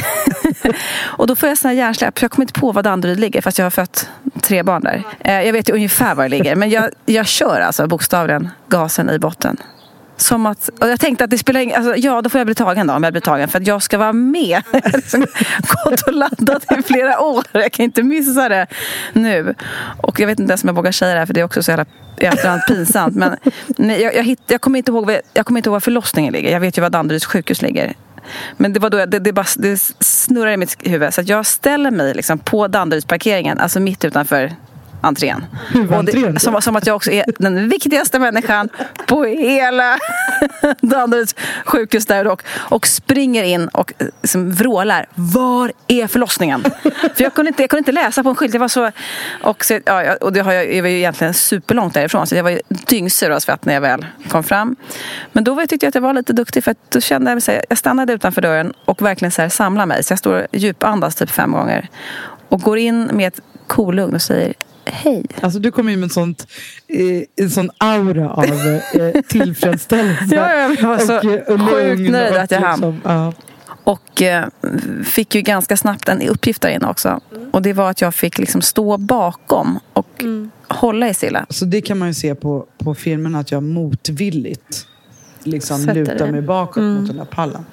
S5: och då får jag här hjärnsläpp. Jag kommer inte på var Danderyd ligger fast jag har fött tre barn där. Eh, Jag vet ju ungefär var det ligger. Men jag, jag kör alltså bokstavligen gasen i botten. Som att, och jag tänkte att det spelar ingen alltså, Ja, då får jag bli tagen då om jag blir tagen. För att jag ska vara med. Jag har liksom gått och laddat i flera år. Jag kan inte missa det nu. Och jag vet inte ens om jag vågar säga det här. För det är också så jävla i efterhand pinsamt. Men nej, jag, jag, hitt, jag, kommer inte ihåg, var- jag kommer inte ihåg var förlossningen ligger. Jag vet ju var Danderyds sjukhus ligger. Men det var då jag, det, det, bara, det snurrar i mitt huvud. Så att jag ställer mig liksom på Danderydsparkeringen. Alltså mitt utanför entrén.
S1: Huvudentrén,
S5: som, som att jag också är den viktigaste människan på hela Danderyds sjukhus där och, och springer in och liksom vrålar. Var är förlossningen? För jag kunde, inte, jag kunde inte läsa på en skylt. Jag var så, och, så, ja, och det har jag, jag var ju egentligen superlångt därifrån så jag var dyngsur av svett när jag väl kom fram. Men då var- tyckte jag att jag var lite duktig för att då kände jag här, jag stannade utanför dörren och verkligen så här, samlade mig. Så jag står djupandas typ fem gånger och går in med ett kolugn och säger hej.
S1: Alltså du kom in med sånt, eh, en sån aura av eh, tillfredsställelse.
S5: Ja, ja, jag var så
S1: och,
S5: sjukt
S1: lugn
S5: nöjd
S1: och
S5: att jag hann.
S1: liksom, ja.
S5: Och eh, fick ju ganska snabbt en uppgift där inne också. Och det var att jag fick liksom stå bakom och hålla i Silla.
S1: Så det kan man ju se på, på filmen att jag motvilligt liksom
S2: Sätter
S1: lutar mig bakåt mot den där pallen.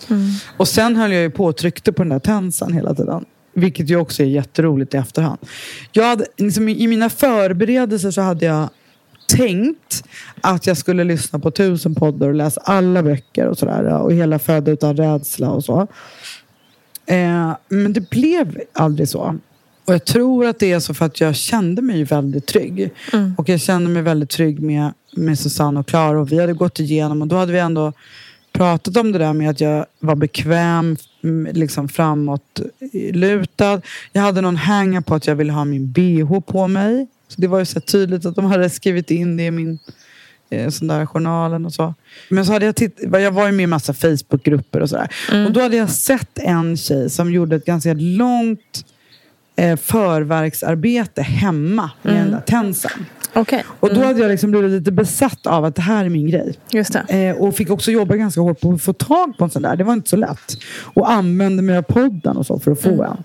S1: Och sen höll jag ju på och tryckte på den där tensan hela tiden. Vilket ju också är jätteroligt i efterhand. Jag hade, liksom, I mina förberedelser så hade jag tänkt att jag skulle lyssna på tusen poddar och läsa alla böcker och sådär. Och hela Föda utan rädsla och så. Eh, men det blev aldrig så. Och jag tror att det är så för att jag kände mig väldigt trygg. Och jag kände mig väldigt trygg med, med Susanne och Klara. Och vi hade gått igenom och då hade vi ändå pratat om det där med att jag var bekväm, mm, liksom framåt eh, lutad. Jag hade någon hänga på att jag ville ha min bh på mig. Så det var ju så tydligt att de hade skrivit in det i min eh, sån där journalen och så. Men så hade jag titt- jag var ju med i massa Facebookgrupper och sådär. Och då hade jag sett en tjej som gjorde ett ganska långt eh, förverksarbete hemma med den där tensen.
S2: Okej.
S1: Och då hade jag liksom blivit lite besatt av att det här är min grej.
S2: Just.
S1: Eh, och fick också jobba ganska hårt på att få tag på en sån där. Det var inte så lätt. Och använde mig av podden och så för att få en.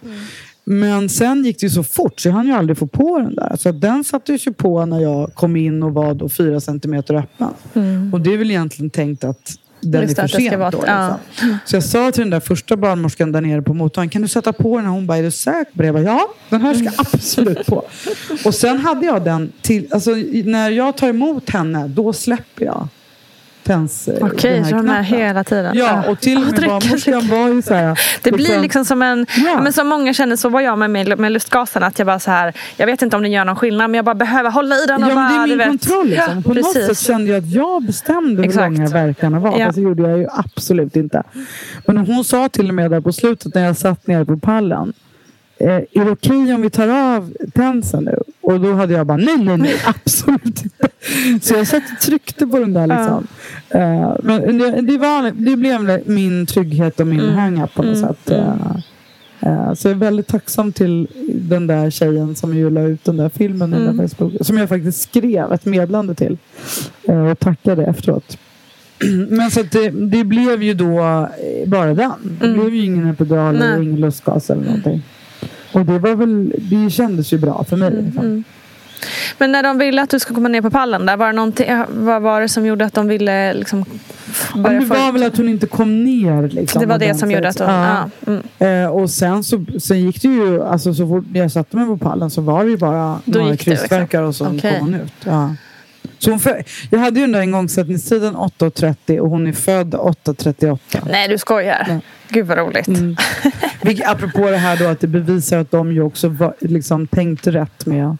S1: Men sen gick det ju så fort så jag hann ju aldrig få på den där. Så den sattes ju på när jag kom in och var då fyra centimeter öppen. Och det är väl egentligen tänkt att den
S2: Just
S1: är för sent
S2: vara-
S1: då.
S2: ja.
S1: Liksom. Så jag sa till den där första barnmorskan där nere på mottagningen, kan du sätta på den här? Hon bara, är du säker på det? Jag bara, ja, den här ska absolut på. Och sen hade jag den till, alltså när jag tar emot henne, då släpper jag tens, eh,
S2: Okej,
S1: här
S2: så de är hela tiden.
S1: Ja, och till och med barnmorskan var ju så här.
S2: Det blir liksom som en,
S1: Ja.
S2: ja. men som många känner, så var jag med, med, med lustgasen. Att jag bara så här, jag vet inte om den gör någon skillnad men jag bara behöver hålla i den
S1: Ja,
S2: och
S1: men
S2: bara,
S1: det är min kontroll. Liksom.
S2: Ja,
S1: På något
S2: precis.
S1: sätt kände jag att jag bestämde hur långa verkarna var.
S2: Ja.
S1: Fast det gjorde jag ju absolut inte. Men hon sa till och med där på slutet när jag satt nere på pallen. Eh, är det okej om vi tar av tensen nu? Och då hade jag bara nej, nej, nej, absolut inte. Så jag satt och tryckte på den där liksom. Eh, men det, det, var, det blev min trygghet och min
S2: Mm.
S1: hang-up på något sätt. Eh, eh, så jag är väldigt tacksam till den där tjejen som ju la ut den där filmen i
S2: Mm.
S1: där Facebook. Som jag faktiskt skrev ett meddelande till. Och tackade efteråt. Men så det, det blev ju då bara den. Det
S2: Mm.
S1: blev ju ingen epidural och ingen lustgas eller någonting. Och det var väl, det kändes ju bra för mig. Liksom.
S2: Mm. Men när de ville att du skulle komma ner på pallen där, var det vad var det som gjorde att de ville liksom
S1: Ja,
S2: börja
S1: det var väl att hon inte kom ner. Liksom,
S2: Det var det som gjorde att hon...
S1: Ja.
S2: Ja. Mm.
S1: Eh, och sen så sen gick det ju, alltså så fort jag satte mig på pallen så var det ju bara
S2: Då
S1: några
S2: liksom.
S1: krystvärkar och så
S2: Okej.
S1: kom hon ut. Ja. Så hon för, jag hade ju den där igångsättningstiden 8.30 och hon är född 8.38.
S2: Nej, du skojar.
S1: Nej.
S2: Gud vad roligt.
S1: Mm. Vilket, apropå det här då att det bevisar att de ju också var, liksom, tänkte rätt med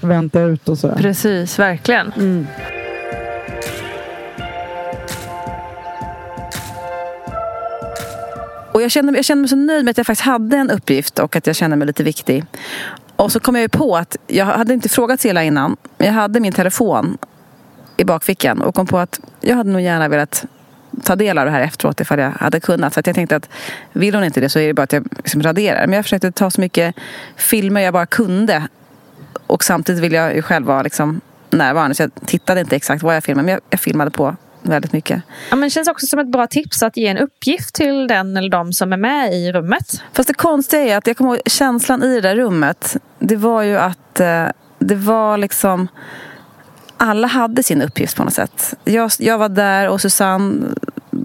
S1: vänta ut och sådär.
S2: Precis, verkligen.
S1: Mm.
S5: Och jag kände, jag kände mig så nöjd med att jag faktiskt hade en uppgift och att jag kände mig lite viktig. Och så kom jag ju på att jag hade inte frågat Cilla innan. Men jag hade min telefon i bakfickan och kom på att jag hade nog gärna velat ta del av det här efteråt ifall jag hade kunnat. Så att jag tänkte att vill hon inte det så är det bara att jag liksom raderar. Men jag försökte ta så mycket filmer jag bara kunde. Och samtidigt vill jag ju själv vara liksom närvarande. Så jag tittade inte exakt vad jag filmade. Men jag, jag filmade på väldigt mycket.
S2: Ja, men det känns också som ett bra tips att ge en uppgift till den eller de som är med i rummet.
S5: Fast det konstiga är att jag kommer ihåg känslan i det där rummet. Det var ju att eh, det var liksom alla hade sin uppgift på något sätt. Jag, jag var där och Susanne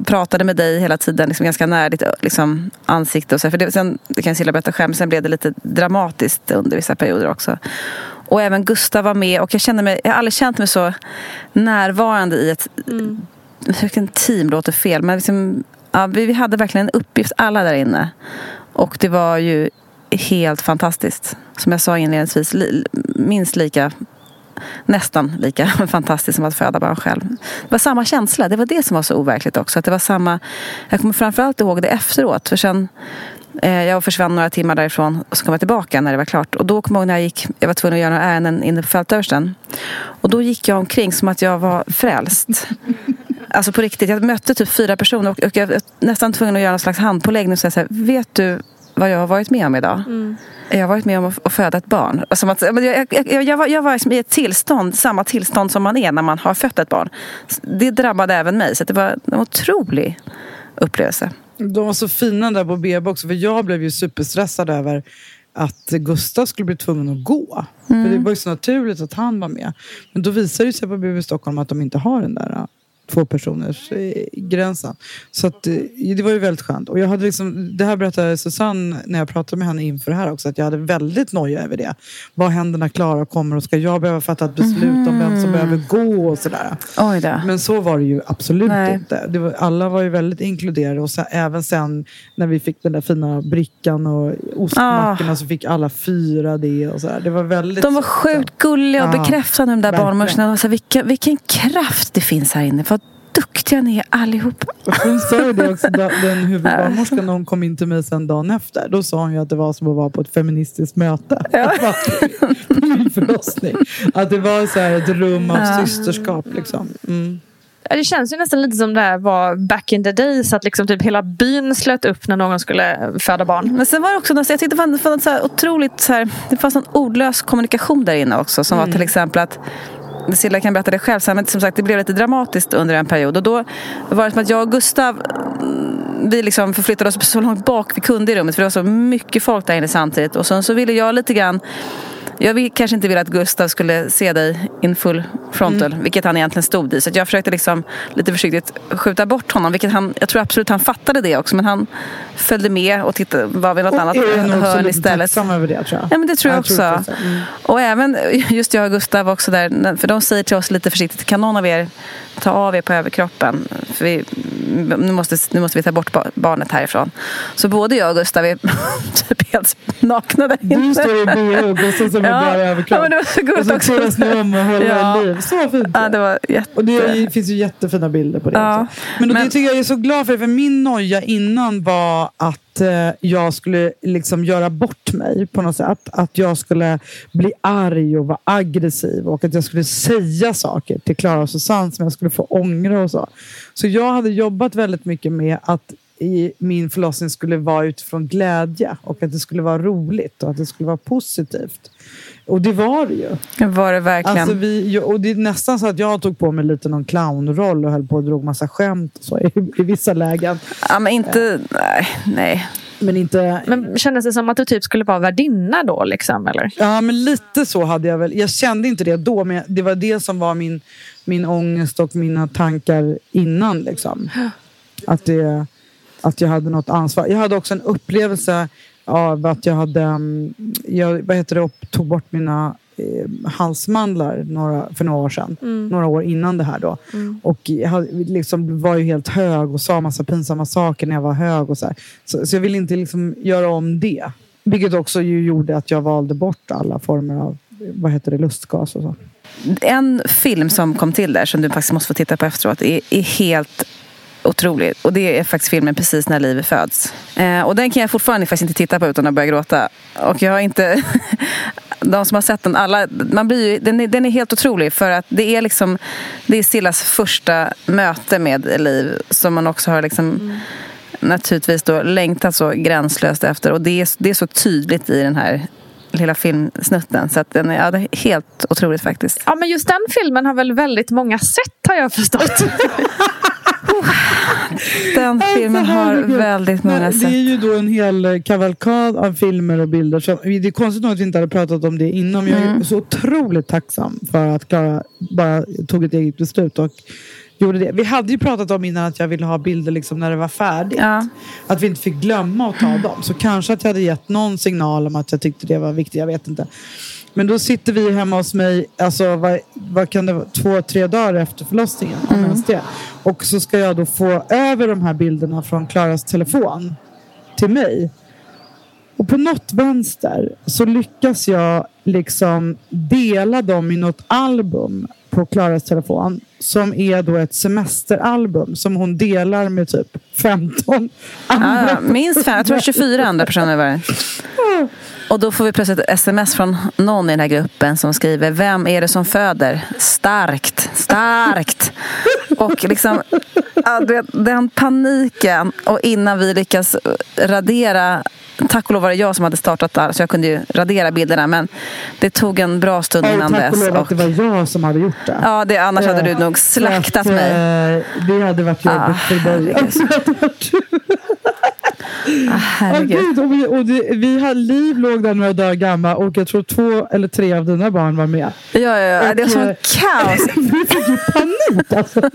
S5: pratade med dig hela tiden, liksom ganska nära ditt liksom, ansikte. Och så. För det, sen, det kan Cilla berätta själv, sen blev det lite dramatiskt under vissa perioder också. Och även Gustav var med och jag kände mig, jag har aldrig känt mig så närvarande i ett vilken team låter fel, men liksom, ja, vi, vi hade verkligen en uppgift alla där inne. Och det var ju helt fantastiskt. Som jag sa inledningsvis, li, minst lika nästan lika fantastiskt som att föda barn själv. Det var samma känsla, det var det som var så overkligt också. Att det var samma, jag kommer framförallt ihåg det efteråt. För sen, jag försvann några timmar därifrån och så kom jag tillbaka när det var klart. Och då kom jag ihåg när jag gick, jag var tvungen att göra några ärenden inne på fältöversten. Och då gick jag omkring som att jag var frälst. Alltså på riktigt, jag mötte typ fyra personer och, och jag var nästan tvungen att göra någon slags handpåläggning och säga så här, vet du vad jag har varit med om idag? Jag har varit med om att, föda ett barn. Alltså, att, jag, jag, jag, jag var, jag var liksom i ett tillstånd, samma tillstånd som man är när man har fött ett barn. Det drabbade även mig, så det var en otrolig upplevelse.
S1: De var så fina där på BB också, för jag blev ju superstressad över att Gustav skulle bli tvungen att gå. För det var ju så naturligt att han var med. Men då visade det sig på BB Stockholm att de inte har den där två personers eh, gränsen. Så att, eh, det var ju väldigt skönt. Och jag hade liksom, det här berättade Susanne när jag pratade med henne inför det här också, att jag hade väldigt noja över det. Vad händer när Klara kommer och ska jag behöva fatta ett beslut om vem som behöver gå och sådär. Men så var det ju absolut
S5: Nej.
S1: inte. Var, alla var ju väldigt inkluderade och så, även sen när vi fick den där fina brickan och ostmackorna så fick alla fyra det och så där. Det var väldigt
S5: Ah. De var sjukt gulliga och bekräftande de där barnmorskorna. De var så här, Vilken, vilken kraft det finns här inne. Vad duktiga ni är allihopa.
S1: Hon sa ju det också, den huvudbarnmorskan, när hon kom in till mig sen dagen efter. Då sa hon ju att det var som att vara på ett feministiskt möte. på min förlossning. Att det var så här ett rum av systerskap. Liksom. Mm.
S2: Ja, Det känns ju nästan lite som det här var back in the days. Att liksom typ hela byn slöt upp när någon skulle föda barn.
S5: Men sen var det också något, jag tyckte det fanns, fanns så här otroligt så här, det fanns någon ordlös kommunikation där inne också. Som var till exempel att Silla kan berätta det själv, sen, men som sagt det blev lite dramatiskt under en period. Och då var det som att jag och Gustav mm, vi liksom förflyttade oss så långt bak vi kunde i rummet för det var så mycket folk där inne samtidigt. Och sen så ville jag lite grann jag kanske inte ville att Gustav skulle se dig in full frontal, vilket han egentligen stod i. Så jag försökte liksom lite försiktigt skjuta bort honom, vilket han, jag tror absolut han fattade det också. Men han följde med och tittade, var vid något
S1: Och
S5: annat
S1: är nog
S5: hörn istället.
S1: tacksam över det tror jag.
S5: Ja men det tror jag,
S1: tror
S5: också.
S1: också. Mm.
S5: Och även just jag och Gustav var också där. För de säger till oss lite försiktigt. Kan någon av er ta av er på överkroppen? För vi, nu, måste, nu måste vi ta bort ba- barnet härifrån. Så både jag och Gustav är typ helt nakna där inne.
S1: Du står i BH och Gustav som
S5: Ja.
S1: bara överkropp.
S5: Ja, men det var så
S1: och så turas ni om och håller
S5: Ja.
S1: liv. Så fint.
S5: Ja, det var jätte...
S1: Och det finns ju jättefina bilder på det
S5: Ja.
S1: också. Men,
S5: Men-
S1: det tycker jag är så glad för, för min noja innan var att eh, jag skulle liksom göra bort mig på något sätt. Att jag skulle bli arg och vara aggressiv och att jag skulle säga saker till Klara och Susanne som jag skulle få ångra och så. Så jag hade jobbat väldigt mycket med att i min förlossning skulle vara utifrån glädje och att det skulle vara roligt och att det skulle vara positivt. Och det var det ju.
S5: Var det verkligen.
S1: Alltså vi, och det är nästan så att jag tog på mig lite någon clownroll och höll på och drog massa skämt och så, i, i vissa lägen.
S5: Ja, men inte... Nej, nej.
S1: Men inte...
S2: Men kändes det som att du typ skulle vara värdinna då? Liksom, eller?
S1: Ja, men lite så hade jag väl. Jag kände inte det då, men det var det som var min, min ångest och mina tankar innan. Liksom. Att, det, att jag hade något ansvar. Jag hade också en upplevelse av att jag hade... mm, Jag, vad heter det, tog bort mina eh, halsmandlar några, för några år sedan. Några år innan det här då. Och jag hade, liksom, var ju helt hög och sa massa pinsamma saker när jag var hög. Och så, här. så, så jag ville inte liksom göra om det. Vilket också ju gjorde att jag valde bort alla former av vad heter det, lustgas och så.
S5: En film som kom till där som du faktiskt måste få titta på efteråt är, är helt otrolig. Och det är faktiskt filmen Precis när livet föds. Eh, och den kan jag fortfarande faktiskt inte titta på utan att börja gråta. Och jag har inte... De som har sett den, alla, man blir ju, den, är, den är helt otrolig för att det är liksom det är Sillas första möte med Liv som man också har liksom naturligtvis då längtat så gränslöst efter och det är, det är så tydligt i den här lilla filmsnutten så att den är, ja, det är helt otroligt faktiskt.
S2: Ja, men just den filmen har väl väldigt många sett har jag förstått.
S5: Den filmen har väldigt många sett.
S1: Det är ju då en hel eh, kavalkad av filmer och bilder. Så det är konstigt nog att vi inte hade pratat om det innan. Jag är
S5: Mm.
S1: så otroligt tacksam för att Klara bara tog ett eget beslut och gjorde det. Vi hade ju pratat om innan att jag ville ha bilder liksom när det var färdigt.
S5: Ja.
S1: Att vi inte fick glömma att ta dem. Så kanske att jag hade gett någon signal om att jag tyckte det var viktigt. Jag vet inte. Men då sitter vi hemma hos mig, alltså vad, vad kan det vara, två, tre dagar efter förlossningen. Det. Och så ska jag då få över de här bilderna från Klaras telefon till mig. Och på något vänster så lyckas jag liksom dela dem i något album på Klaras telefon. Som är då ett semesteralbum som hon delar med typ 15 andra.
S5: Ja, ja, minst fem, jag tror 24 andra personer var det. Och då får vi plötsligt ett sms från någon i den här gruppen som skriver Vem är det som föder? Starkt, starkt. Och liksom du den paniken och innan vi lyckas radera Tack och lov var det jag som hade startat där så jag kunde ju radera bilderna men det tog en bra stund innan
S1: tack och
S5: dess.
S1: lov att det var jag som hade gjort det.
S5: Ja, det, annars hade du
S1: Eh,
S5: nog
S1: så
S5: slaktat
S1: att,
S5: mig.
S1: eh, Det hade varit jobbigt
S5: Ah,
S1: för dig.
S5: Ah,
S1: gud, och vi, och det, vi hade, Liv låg där några dagar gammal och jag tror två eller tre av dina barn var med.
S5: Ja, ja, ja. Det var
S1: Och,
S5: som
S1: eh,
S5: kaos.
S1: Vi fick ju panik alltså.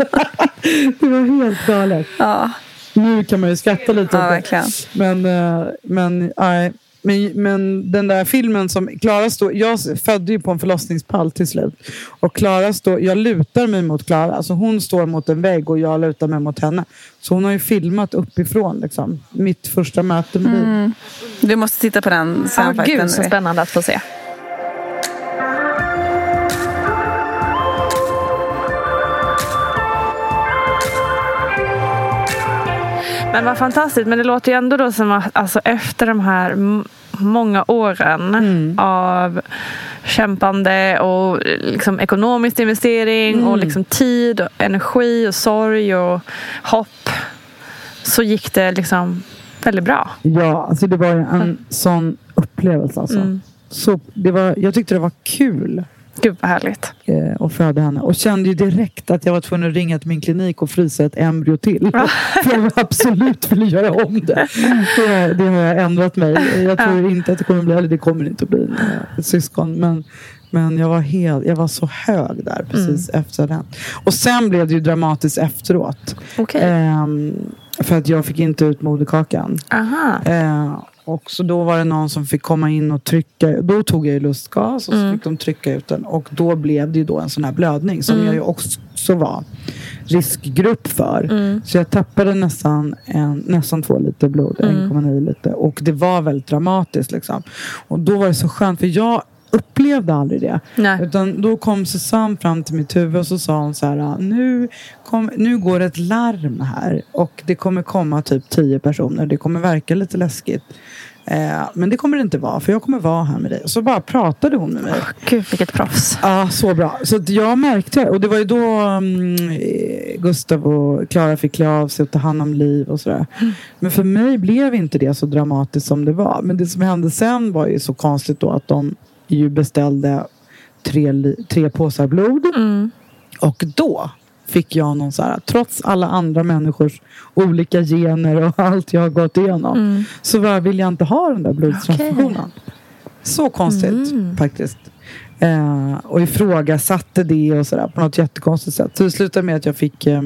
S1: Det var helt galet.
S5: Ja,
S1: Nu kan man ju skratta lite.
S5: ja.
S1: Men, eh, men, nej. Men, men den där filmen som Klara står... Jag födde ju på en förlossningspall till slut. Och Klara står... Jag lutar mig mot Klara. Alltså hon står mot en vägg och jag lutar mig mot henne. Så hon har ju filmat uppifrån liksom. Mitt första möte med Liv.
S5: Du måste titta på den sen faktiskt.
S2: gud så spännande att få se. Men vad fantastiskt. Men det låter ju ändå då som att alltså, efter de här många åren av kämpande och liksom ekonomisk investering och liksom tid, och energi och sorg och hopp så gick det liksom väldigt bra.
S1: Ja, alltså det var en sån upplevelse. Alltså.
S2: Mm.
S1: Så det var, jag tyckte det var kul
S2: Gud vad härligt.
S1: eh, att föda henne. Och kände ju direkt att jag var tvungen att ringa till min klinik och frysa ett embryo till. För jag absolut ville göra om det. det. Det har jag ändrat mig. Jag tror inte att det kommer bli, eller det kommer inte att bli ett syskon. Men, men jag var, helt, jag var så hög där precis efter den. Och sen blev det ju dramatiskt efteråt.
S2: Okej.
S1: Ehm, för att jag fick inte ut moderkakan.
S2: Aha.
S1: Eh, och så då var det någon som fick komma in och trycka. Då tog jag ju lustgas och så fick de trycka ut den. Och då blev det ju då en sån här blödning som jag ju också var riskgrupp för. Så jag tappade nästan, en, nästan två liter blod, 1,9 liter. Och det var väldigt dramatiskt liksom. Och då var det så skönt för jag upplevde aldrig det.
S2: Nej.
S1: Utan då kom Susanne fram till mitt huvud och så sa hon så här. Nu, kom, nu går ett larm här och det kommer komma typ tio personer. Det kommer verka lite läskigt. Eh, men det kommer det inte vara för jag kommer vara här med dig. Och så bara pratade hon med mig.
S2: Gud vilket proffs.
S1: Ja, så bra. Så jag märkte. Och det var ju då mm, eh, Gustav och Klara fick klä av sig och ta hand om Liv och sådär. Men för mig blev inte det så dramatiskt som det var. Men det som hände sen var ju så konstigt då att de ju beställde tre, tre påsar blod.
S2: Mm.
S1: Och då fick jag någon så här, trots alla andra människors olika gener och allt jag har gått igenom,
S2: Mm.
S1: så var, vill jag inte ha den där blodtransfusionen.
S2: Okej.
S1: Så konstigt
S2: Mm.
S1: faktiskt. Eh, och ifrågasatte det och sådär på något jättekonstigt sätt. Så det slutade med att jag fick eh,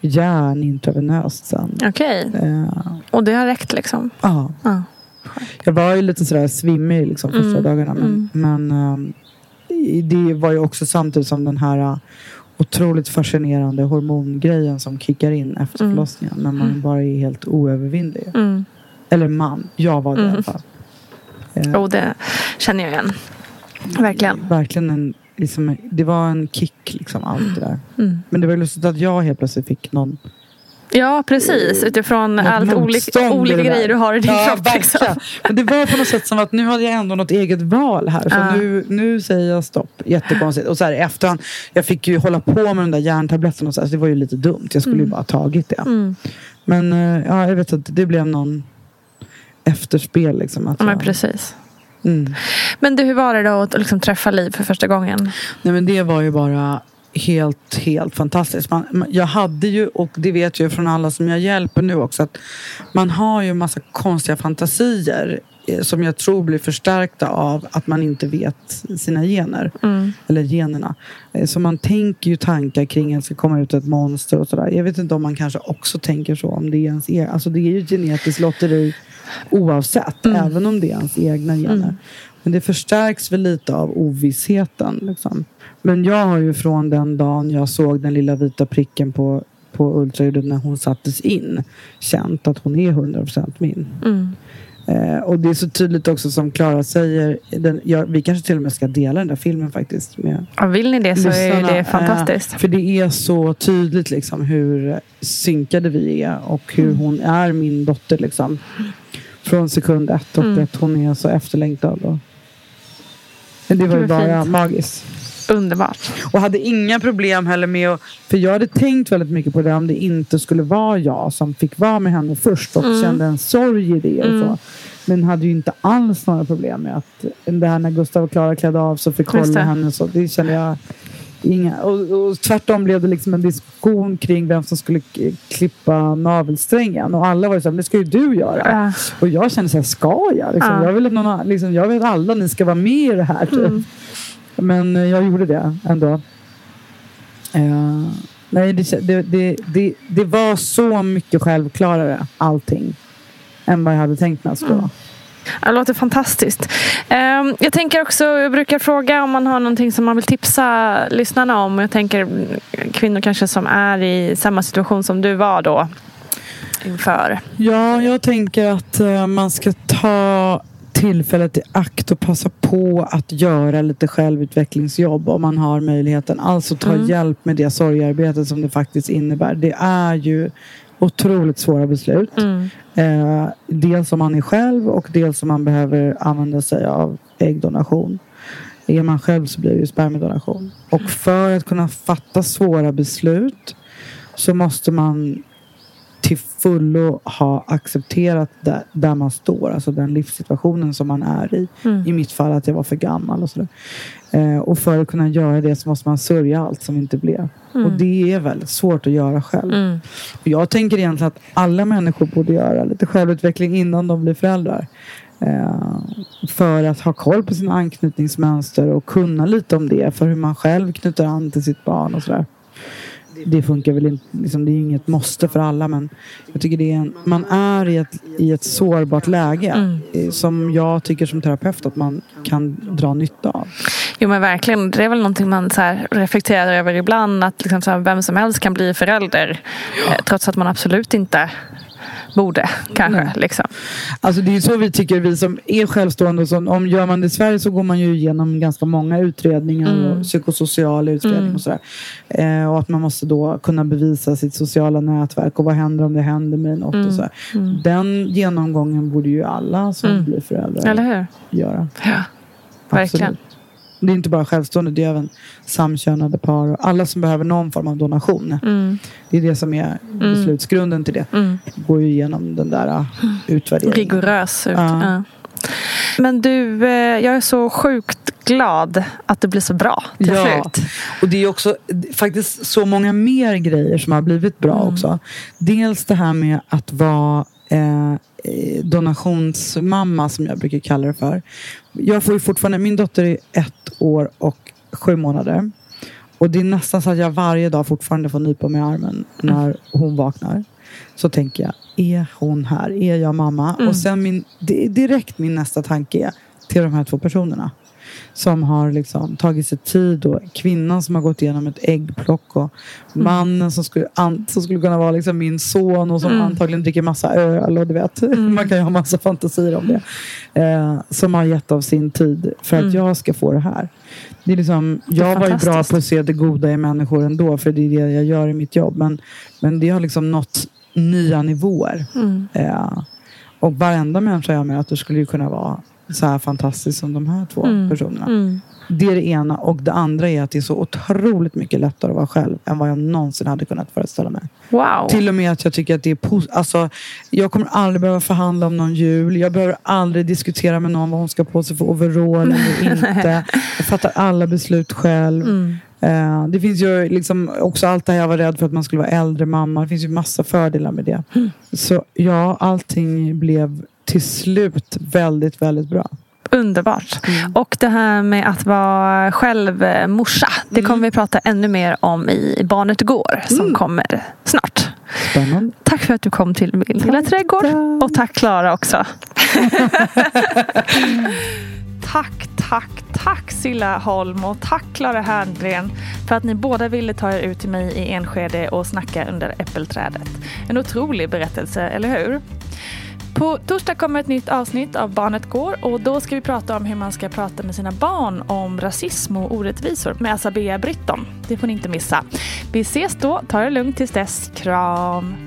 S1: järn intravenöst sen.
S2: Okej.
S1: Eh,
S2: Och det har räckt liksom?
S1: ja.
S2: Ja.
S1: Jag var ju lite sådär svimmig liksom första
S2: Mm,
S1: dagarna. Men, men ehm, i- det var ju också samtidigt som den här uh, otroligt fascinerande hormongrejen som kickar in efter
S2: Mm.
S1: förlossningen. När man bara är helt oövervinnlig.
S2: Mm.
S1: Eller man. Jag var det i
S2: Mm.
S1: alla fall. Eh,
S2: Och det känner jag igen. Verkligen.
S1: Verkligen en, liksom, det var en kick liksom allt det där.
S2: Mm.
S1: Men det var ju lustigt att jag helt plötsligt fick någon
S2: Ja, precis. Utifrån
S1: något
S2: allt olika, olika grejer du har i din
S1: ja,
S2: kropp. Liksom.
S1: Men det var på något sätt som att nu hade jag ändå något eget val här. Så
S2: Ja.
S1: nu, nu säger jag stopp. Jättekonstigt. Och så här i efterhand, jag fick ju hålla på med de där järntabletterna. och Så, här, så det var ju lite dumt. Jag skulle ju bara ha tagit det.
S2: Mm.
S1: Men eh, ja, jag vet att det blev någon efterspel. Liksom, att
S2: Ja, men precis.
S1: mm.
S2: Men du, hur var det då att liksom träffa Liv för första gången?
S1: Nej men det var ju bara helt, helt fantastiskt. Man, jag hade ju, och det vet jag från alla som jag hjälper nu också, att man har ju en massa konstiga fantasier eh, som jag tror blir förstärkta av att man inte vet sina gener.
S2: Mm.
S1: Eller generna. Eh, Så man tänker ju tankar kring att det ska komma ut ett monster och sådär. Jag vet inte om man kanske också tänker så om det är ens e- Alltså det är ju genetiskt lotteri oavsett.
S2: Mm.
S1: Även om det är ens egna gener. Men det förstärks väl lite av ovissheten. Liksom. Men jag har ju från den dagen jag såg den lilla vita pricken på, på ultraljudet när hon sattes in känt att hon är 100% min.
S2: Mm.
S1: Eh, och det är så tydligt också som Klara säger. Den, ja, vi kanske till och med ska dela den där filmen faktiskt. Med
S2: Ja, vill ni det så är
S1: lyssnarna.
S2: det fantastiskt.
S1: Eh, för det är så tydligt liksom hur synkade vi är och hur
S2: Mm.
S1: hon är min dotter liksom. Från sekund ett och
S2: Mm.
S1: att hon är så efterlängtad. Och... Men det var ju bara magiskt.
S2: Underbart.
S1: Och hade inga problem heller med att, För jag hade tänkt väldigt mycket på det om det inte skulle vara jag som fick vara med henne först och
S2: Mm.
S1: kände en sorg i det. Och
S2: Mm.
S1: så. Men hade ju inte alls några problem med att det här när Gustav och Klara klädde av så fick hålla henne. Så det kände jag inga. Och, och tvärtom blev det liksom en diskussion kring vem som skulle klippa navelsträngen. Och alla var ju så här, det ska ju du göra.
S2: Ja.
S1: Och jag kände så här, ska jag? Liksom,
S2: Ja.
S1: jag, vill att någon, liksom, jag vill att alla ni ska vara med i det här. Typ.
S2: Mm.
S1: Men eh, jag gjorde det ändå. Eh, nej, det, det, det, det, var så mycket självklarare allting. Än vad jag hade tänkt mig att det skulle vara.
S2: Det låter fantastiskt. Ehm, Jag tänker också, jag brukar fråga om man har någonting som man vill tipsa lyssnarna om. Jag tänker mm, kvinnor kanske som är i samma situation som du var då inför.
S1: Ja, jag tänker att eh, man ska ta tillfället i akt och passa på att göra lite självutvecklingsjobb om man har möjligheten. Alltså ta
S2: Mm.
S1: hjälp med det sorgearbetet som det faktiskt innebär. Det är ju otroligt svåra beslut.
S2: Mm.
S1: Eh, dels om man är själv och dels om man behöver använda sig av äggdonation. Är man själv så blir det ju spermiedonation. Och för att kunna fatta svåra beslut så måste man till fullo ha accepterat där, där man står. Alltså den livssituationen som man är i.
S2: Mm.
S1: I mitt fall att jag var för gammal och sådär. Eh, och för att kunna göra det så måste man sörja allt som inte blev. Och det är väldigt svårt att göra själv.
S2: Mm.
S1: Och jag tänker egentligen att alla människor borde göra lite självutveckling innan de blir föräldrar. Eh, för att ha koll på sina anknytningsmönster och kunna lite om det. För hur man själv knyter an till sitt barn och sådär. Det funkar väl inte, liksom, det är inget måste för alla men jag tycker det är en, man är i ett, i ett sårbart läge
S2: Mm.
S1: eh, som jag tycker som terapeut att man kan dra nytta av.
S2: Jo men verkligen, det är väl någonting man så här reflekterar över ibland. Att liksom så här, vem som helst kan bli förälder. Eh, trots att man absolut inte borde kanske.
S1: Nej.
S2: Liksom.
S1: Alltså det är så vi tycker, vi som är självstående. Och så, om gör man det i Sverige så går man ju igenom ganska många utredningar
S2: Mm.
S1: och psykosocial utredning
S2: Mm.
S1: och sådär. Eh, och att man måste då kunna bevisa sitt sociala nätverk och vad händer om det händer med något
S2: Mm.
S1: och sådär.
S2: Mm.
S1: Den genomgången borde ju alla som
S2: Mm.
S1: blir föräldrar göra.
S2: Ja, verkligen.
S1: Absolut. Det är inte bara självstående, det är även samkönade par och alla som behöver någon form av donation.
S2: Mm.
S1: Det är det som är beslutsgrunden till det.
S2: Mm.
S1: Går ju igenom den där uh, utvärderingen.
S2: Rigorös ut.
S1: Ja.
S2: Ja. Men du, eh, jag är så sjukt glad att det blir så bra till
S1: Ja,
S2: slut.
S1: och det är också faktiskt så många mer grejer som har blivit bra
S2: Mm.
S1: också. Dels det här med att vara eh, eh, donationsmamma som jag brukar kalla det för. Jag får ju fortfarande, min dotter är ett år och sju månader. Och det är nästan så att jag varje dag fortfarande får nypa mig i armen när hon vaknar. Så tänker jag, är hon här? Är jag mamma?
S2: Mm.
S1: Och sen min, direkt min nästa tanke är till de här två personerna. Som har liksom tagit sig tid och kvinnan som har gått igenom ett äggplock och mannen som skulle, an, som skulle kunna vara liksom min son och som
S2: Mm.
S1: antagligen dricker massa öl och du vet, man kan ju ha massa fantasier om det. Eh, som har gett av sin tid för att
S2: Mm.
S1: jag ska få det här. Det är liksom, jag var ju bra på att se det goda i människor ändå för det är det jag gör i mitt jobb. Men, men det har liksom nått nya nivåer.
S2: Mm.
S1: Eh, och varenda människa jag möter skulle ju kunna vara så här fantastisk som de här två
S2: Mm.
S1: personerna.
S2: Mm.
S1: Det är det ena. Och det andra är att det är så otroligt mycket lättare att vara själv än vad jag någonsin hade kunnat föreställa mig.
S2: Wow.
S1: Till och med att jag tycker att det är pos- alltså, Jag kommer aldrig behöva förhandla om någon jul. Jag behöver aldrig diskutera med någon vad hon ska på sig för overall eller inte. Jag fattar alla beslut själv.
S2: Mm.
S1: Eh, det finns ju liksom också allt det här jag var rädd för att man skulle vara äldre mamma. Det finns ju massa fördelar med det.
S2: Mm.
S1: Så ja, allting blev till slut väldigt, väldigt bra.
S2: Underbart.
S1: Mm.
S2: Och det här med att vara själv eh, morsa. Det
S1: Mm.
S2: kommer vi prata ännu mer om i Barnet går som kommer snart.
S1: Spännande.
S2: Tack för att du kom till min lilla trädgård. Och tack Klara också. tack, tack, tack Silla Holm och tack Klara Herngren för att ni båda ville ta er ut till mig i Enskede och snacka under äppelträdet. En otrolig berättelse, eller hur? På torsdag kommer ett nytt avsnitt av Barnet går och då ska vi prata om hur man ska prata med sina barn om rasism och orättvisor med Asabea Britton. Det får ni inte missa. Vi ses då, ta det lugnt tills dess. Kram!